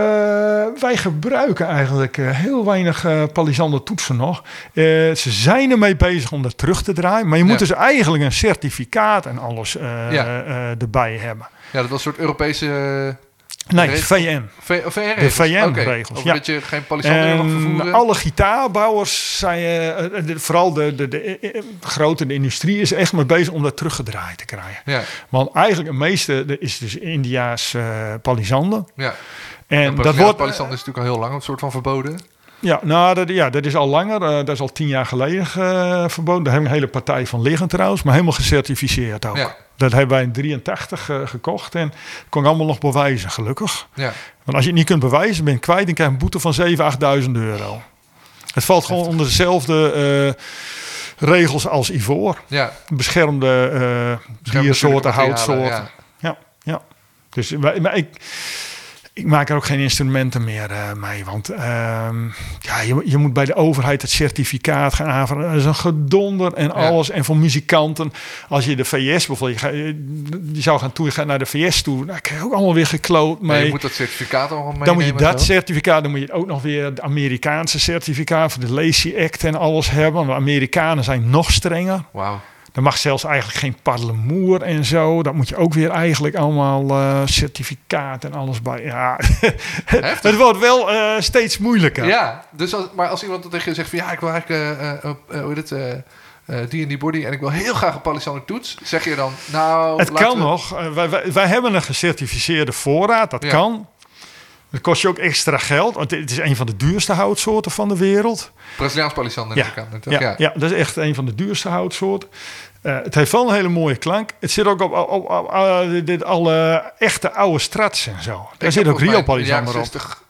wij gebruiken eigenlijk eh, heel weinig eh palisander toetsen nog. Eh, ze zijn ermee bezig om dat terug te draaien. Maar je moet Ja. dus eigenlijk een certificaat en alles Ja. erbij hebben. Ja, dat was een soort Europese Nee, VN. V- VN-regels. De VN-regels, ja. Dat je geen palisander meer mag En vervoeren. alle gitaarbouwers zijn, de- vooral de, de, de, grote de industrie, is echt mee bezig om dat teruggedraaid te krijgen. Ja, Want eigenlijk het meeste is dus India's palisander. ja. En dat wordt, palisander is natuurlijk al heel lang een soort van verboden. ja, nou, dat, ja, dat is al langer. eh, dat is al tien jaar geleden eh, verboden. Daar hebben we een hele partij van liggen trouwens, maar helemaal gecertificeerd ook. Ja. Dat hebben wij in 83 eh, gekocht en kon ik allemaal nog bewijzen, gelukkig. Ja, Want als je het niet kunt bewijzen, ben je kwijt, dan krijg je een boete van 7.000, 8.000 euro. Het valt gewoon onder dezelfde regels als ivoor. ja. Beschermde diersoorten, houtsoorten. Ja. ja, Dus wij- maar ik, ik maak er ook geen instrumenten meer eh, mee. Want ehm, ja, je, je moet bij de overheid het certificaat gaan aanvragen. Dat is een gedonder en alles. En voor muzikanten, als je de VS bijvoorbeeld, je, ga- je, zou gaan toe, je gaat naar de VS toe. Nou, krijg je ook allemaal weer gekloot mee. je moet dat certificaat allemaal meenemen. dan moet je dat zo. certificaat, dan moet je ook nog weer het Amerikaanse certificaat voor de Lacey Act en alles hebben. De Amerikanen zijn nog strenger. Wauw. Er mag zelfs eigenlijk geen parlemoer en zo. Dat moet je ook weer eigenlijk allemaal eh, certificaat en alles bij. Ja, *laughs* het wordt wel eh, steeds moeilijker. Ja, dus als, maar als iemand tegen je zegt van ja, ik wil eigenlijk eh, hoe heet het, die en die body en ik wil heel graag een Palisandro toets, zeg je dan nou... Het kan we- nog. Wij, wij, wij hebben een gecertificeerde voorraad. Dat Ja. kan. Dat kost je ook extra geld. Want het is een van de duurste houtsoorten van de wereld. Braziliaans Palisander Ja, ja, ja. ja. dat is echt een van de duurste houtsoorten. Eh, het heeft wel een hele mooie klank. Het zit ook op, op, op, op, eh, dit, alle echte oude strats en zo. Daar zit ook Rio Palisander op. 60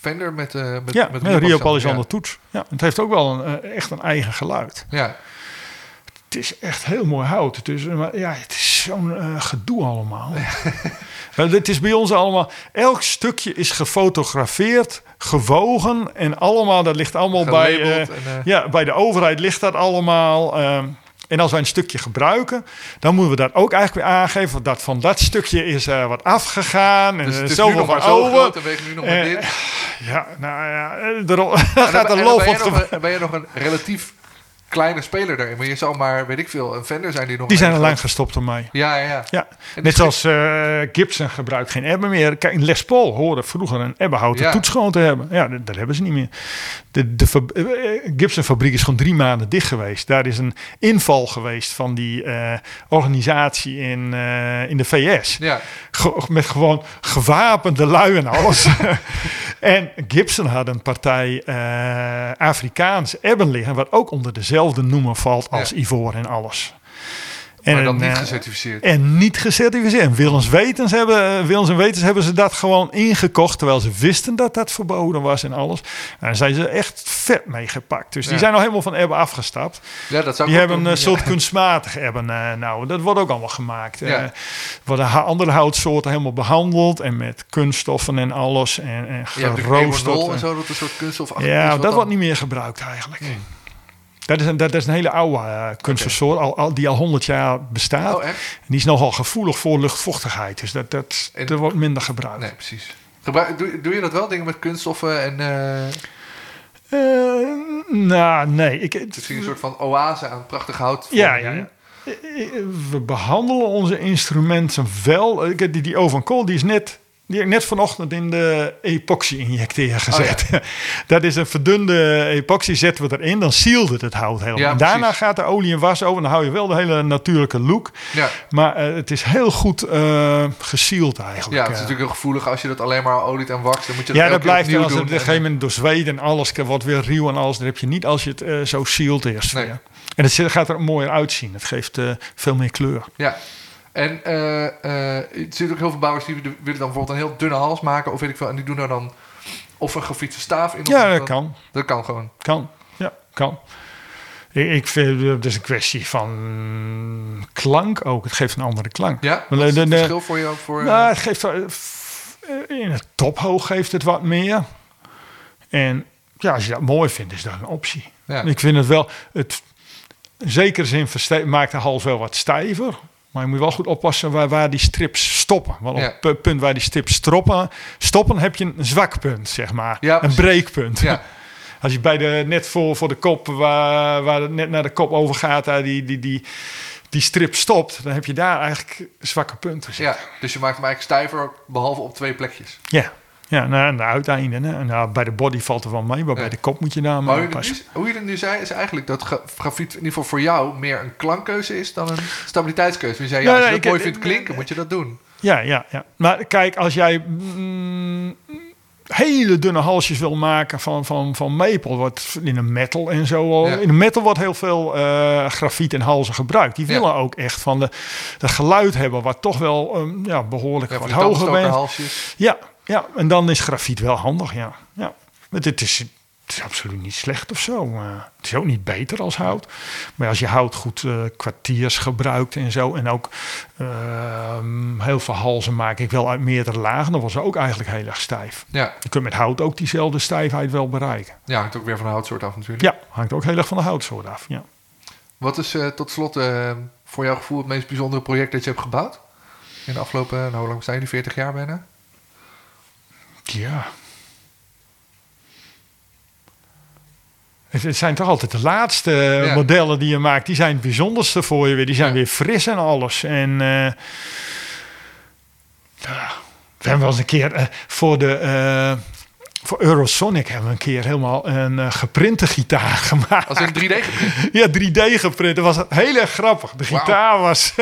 Fender met, eh met, Ja, met Rio Palisander toets. Ja, het heeft ook wel een, echt een eigen geluid. Ja. Het is echt heel mooi hout. Het is, maar ja, het is zo'n gedoe allemaal. *laughs* Maar Het is bij ons allemaal... Elk stukje is gefotografeerd, gewogen... en allemaal, dat ligt allemaal bij... Gelabeld en, ja, bij de overheid ligt dat allemaal... ehm, en als wij een stukje gebruiken, dan moeten we dat ook eigenlijk weer aangeven. Dat van dat stukje is eh, wat afgegaan. En Dus er het is nu nog maar zo over. groot en weegt nu nog maar Eh, dit. Ja, nou ja, eh, er, *laughs* dan, gaat en een ben, op ben je nog een relatief kleine speler daarin. Maar je zal maar, weet ik veel, een Fender zijn die nog... Die zijn groot- lang gestopt ermee. Ja, ja, ja. Ja, En net zoals eh, Gibson gebruikt geen ebben meer. Kijk, Les Paul hoorde vroeger een ebbenhouten Ja. toets gewoon te hebben. Ja, dat, dat hebben ze niet meer. De, de eh, Gibson fabriek is gewoon drie maanden dicht geweest. Daar is een inval geweest van die eh, organisatie in, in de VS. Ja, Ge- met gewoon gewapende lui en alles. *laughs* en Gibson had een partij Afrikaans ebben liggen... wat ook onder dezelfde noemer valt als Ja. ivoor en alles. maar dan eh, niet gecertificeerd. en niet gecertificeerd. En Willens, wetens hebben, eh, Willens en Wetens hebben ze dat gewoon ingekocht. Terwijl ze wisten dat dat verboden was en alles. En daar zijn ze echt vet mee gepakt. Dus die Ja. zijn al helemaal van ebben afgestapt. Ja, dat zou Die hebben een eh, soort ja. kunstmatig ebben. eh, nou, dat wordt ook allemaal gemaakt. Ja. Eh, worden andere houtsoorten helemaal behandeld. En met kunststoffen en alles. En, en geroosterd. en en- zo, dat een soort kunststof ja, dat wordt niet meer gebruikt eigenlijk. Dat is, een, dat is een hele oude uh, al, al, die al 100 jaar bestaat. Oh, echt? En die is nogal gevoelig voor luchtvochtigheid. Dus dat, dat, En- er wordt minder gebruikt. Nee, precies. Gebruik, doe, doe je dat wel, dingen met kunststoffen en Eh, nou, nee. Ik, het is een soort van oase aan prachtig hout? ja, ja, ja. We behandelen onze instrumenten wel. Die, die Ovan Kool, die is net... Die heb ik net vanochtend in de epoxy-injecteer gezet. Oh, *laughs* Dat is een verdunde epoxy, zetten we erin. Dan sealt het het hout helemaal. Ja, en daarna precies. gaat de olie en was over. Dan hou je wel de hele natuurlijke look. Ja. Maar eh, het is heel goed eh gesealed eigenlijk. Ja, het is eh. natuurlijk heel gevoelig als je dat alleen maar oliet en wax. Dan moet je dat Ja, dat blijft als het op een gegeven moment door Zweden en alles wordt weer ruw en alles. Dat heb je niet als je het zo sealed eerst. Nee. En het gaat er mooier uitzien. Het geeft veel meer kleur. Ja. En eh, er zitten ook heel veel bouwers die willen dan bijvoorbeeld een heel dunne hals maken. Of weet ik veel. En die doen er dan of een gefietste staaf in. Ja, dat kan. Dat kan gewoon. Kan. Ja, kan. Ik, ik vind eh, het is een kwestie van klank ook. Het geeft een andere klank. Ja? Wat is het verschil voor jou? Voor, Nou, het geeft in het tophoog geeft het wat meer. En ja, als je dat mooi vindt, is dat een optie. Ja. Ik vind het wel, het, in zekere zin maakt de hals wel wat stijver. Maar je moet wel goed oppassen waar, waar die strips stoppen. Want Ja. op het punt waar die strips stoppen, stoppen heb je een zwak punt, zeg maar. Ja, een breekpunt. ja. *laughs* Als je bij de, net voor, voor de kop, waar, waar het net naar de kop overgaat, daar die, die, die, die strip stopt, dan heb je daar eigenlijk zwakke punten. ja, dus je maakt hem eigenlijk stijver, behalve op twee plekjes. Ja, ja nou, aan de uiteinden. Hè. Nou, bij de body valt er wel mee, maar Ja. bij de kop moet je daar Maar maar hoe je, het nu, hoe je het nu zei, is eigenlijk dat gra- grafiet in ieder geval voor jou meer een klankkeuze is dan een stabiliteitskeuze. Je zei, ja, als je mooi vindt klinken, moet je dat doen. Ja, ja, ja. Maar kijk, als jij mm, hele dunne halsjes wil maken van, van, van maple, wat in een metal en zo. Ja. In een metal wordt heel veel eh, grafiet en halzen gebruikt. Die Ja. willen ook echt van de, dat geluid hebben, wat toch wel ehm, ja, behoorlijk Ja, wat hoger bent. halsjes. Ja, ja, en dan is grafiet wel handig, ja. ja. Het, is, het is absoluut niet slecht of zo. het is ook niet beter als hout. Maar als je hout goed eh, kwartiers gebruikt en zo. En ook ehm, heel veel halzen maak ik wel uit meerdere lagen. Dan was het ook eigenlijk heel erg stijf. Ja, Je kunt met hout ook diezelfde stijfheid wel bereiken. ja hangt ook weer van de houtsoort af natuurlijk. Ja, hangt ook heel erg van de houtsoort af. Ja. Wat is eh, tot slot eh, voor jouw gevoel het meest bijzondere project dat je hebt gebouwd? In de afgelopen, nou, hoe lang zijn die? 40 jaar bijna? Ja. Het zijn toch altijd de laatste eh, Ja. modellen die je maakt. Die zijn het bijzonderste voor je weer. Die zijn Ja. weer fris en alles. En eh, ja, we hebben wel eens een keer eh, voor de... eh, voor Eurosonic hebben we een keer helemaal een eh, geprinte gitaar *laughs* gemaakt. Als in 3D geprint. *laughs* Ja, 3D geprint. Dat was heel erg grappig. De gitaar was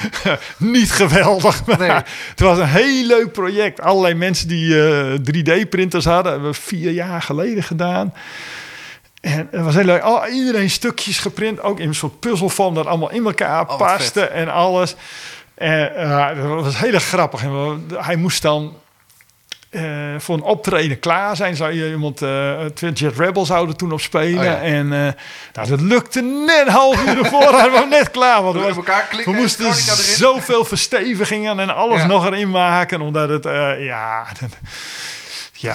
*laughs* niet geweldig. Maar Nee. Het was een heel leuk project. Allerlei mensen die eh, 3D-printers hadden. hebben we vier jaar geleden gedaan. En het was heel leuk. Al, iedereen stukjes geprint. Ook in een soort puzzelvorm dat allemaal in elkaar Oh, paste vet. en alles. En eh, dat was heel erg grappig. En hij moest dan eh, voor een optreden klaar zijn. Zou je iemand, eh Twin Jet Rebel zouden toen op spelen. Oh ja. En eh, nou, dat lukte net een half uur ervoor. *laughs* Hadden we net klaar. Want we, in elkaar klikken we en moesten zoveel verstevigingen en alles Ja. nog erin maken. Omdat het, eh, ja... dat- ja,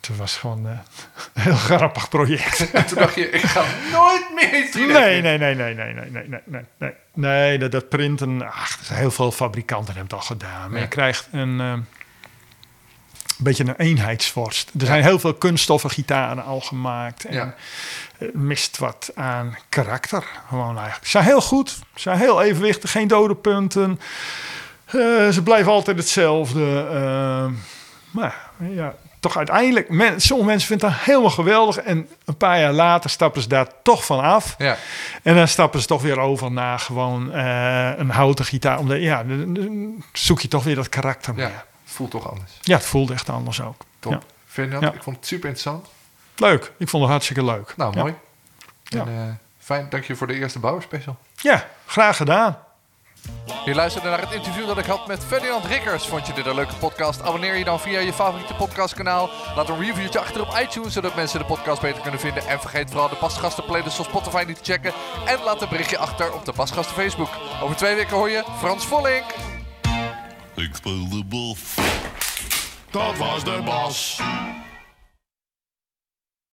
het was gewoon eh, een heel grappig project. En *laughs* toen dacht je, ik ga nooit meer 3D Nee, nee, nee, nee, nee, nee, nee, nee, nee, nee. Nee, dat, dat printen, ach, heel veel fabrikanten hebben het al gedaan. Maar je krijgt een eh, beetje een eenheidsworst. Er zijn heel veel kunststoffen gitaren al gemaakt. En Ja. het mist wat aan karakter. Gewoon eigenlijk. Ze zijn heel goed, ze zijn heel evenwichtig, geen dode punten. Eh, ze blijven altijd hetzelfde. eh, maar ja, toch uiteindelijk, men, sommige mensen vinden dat helemaal geweldig. En een paar jaar later stappen ze daar toch van af. Ja, En dan stappen ze toch weer over naar gewoon eh, een houten gitaar. Omdat, ja, dan- zoek je toch weer dat karakter meer. ja. Ja, voelt toch anders. het voelt echt anders ook. Top. Ja. Ja. ik vond het super interessant. Leuk, ik vond het hartstikke leuk. Nou, Ja. mooi. Ja. En, eh, fijn, dank je voor de eerste bouwerspecial. Ja, graag gedaan. Je luisterde naar het interview dat ik had met Ferdinand Rikkers. Vond je dit een leuke podcast? Abonneer je dan via je favoriete podcastkanaal. Laat een reviewtje achter op iTunes, zodat mensen de podcast beter kunnen vinden. En vergeet vooral de Basgasten playlist op Spotify niet te checken. En laat een berichtje achter op de Basgasten Facebook. Over twee weken hoor je Frans Vollink. Ik speel de bas. Dat was de bas.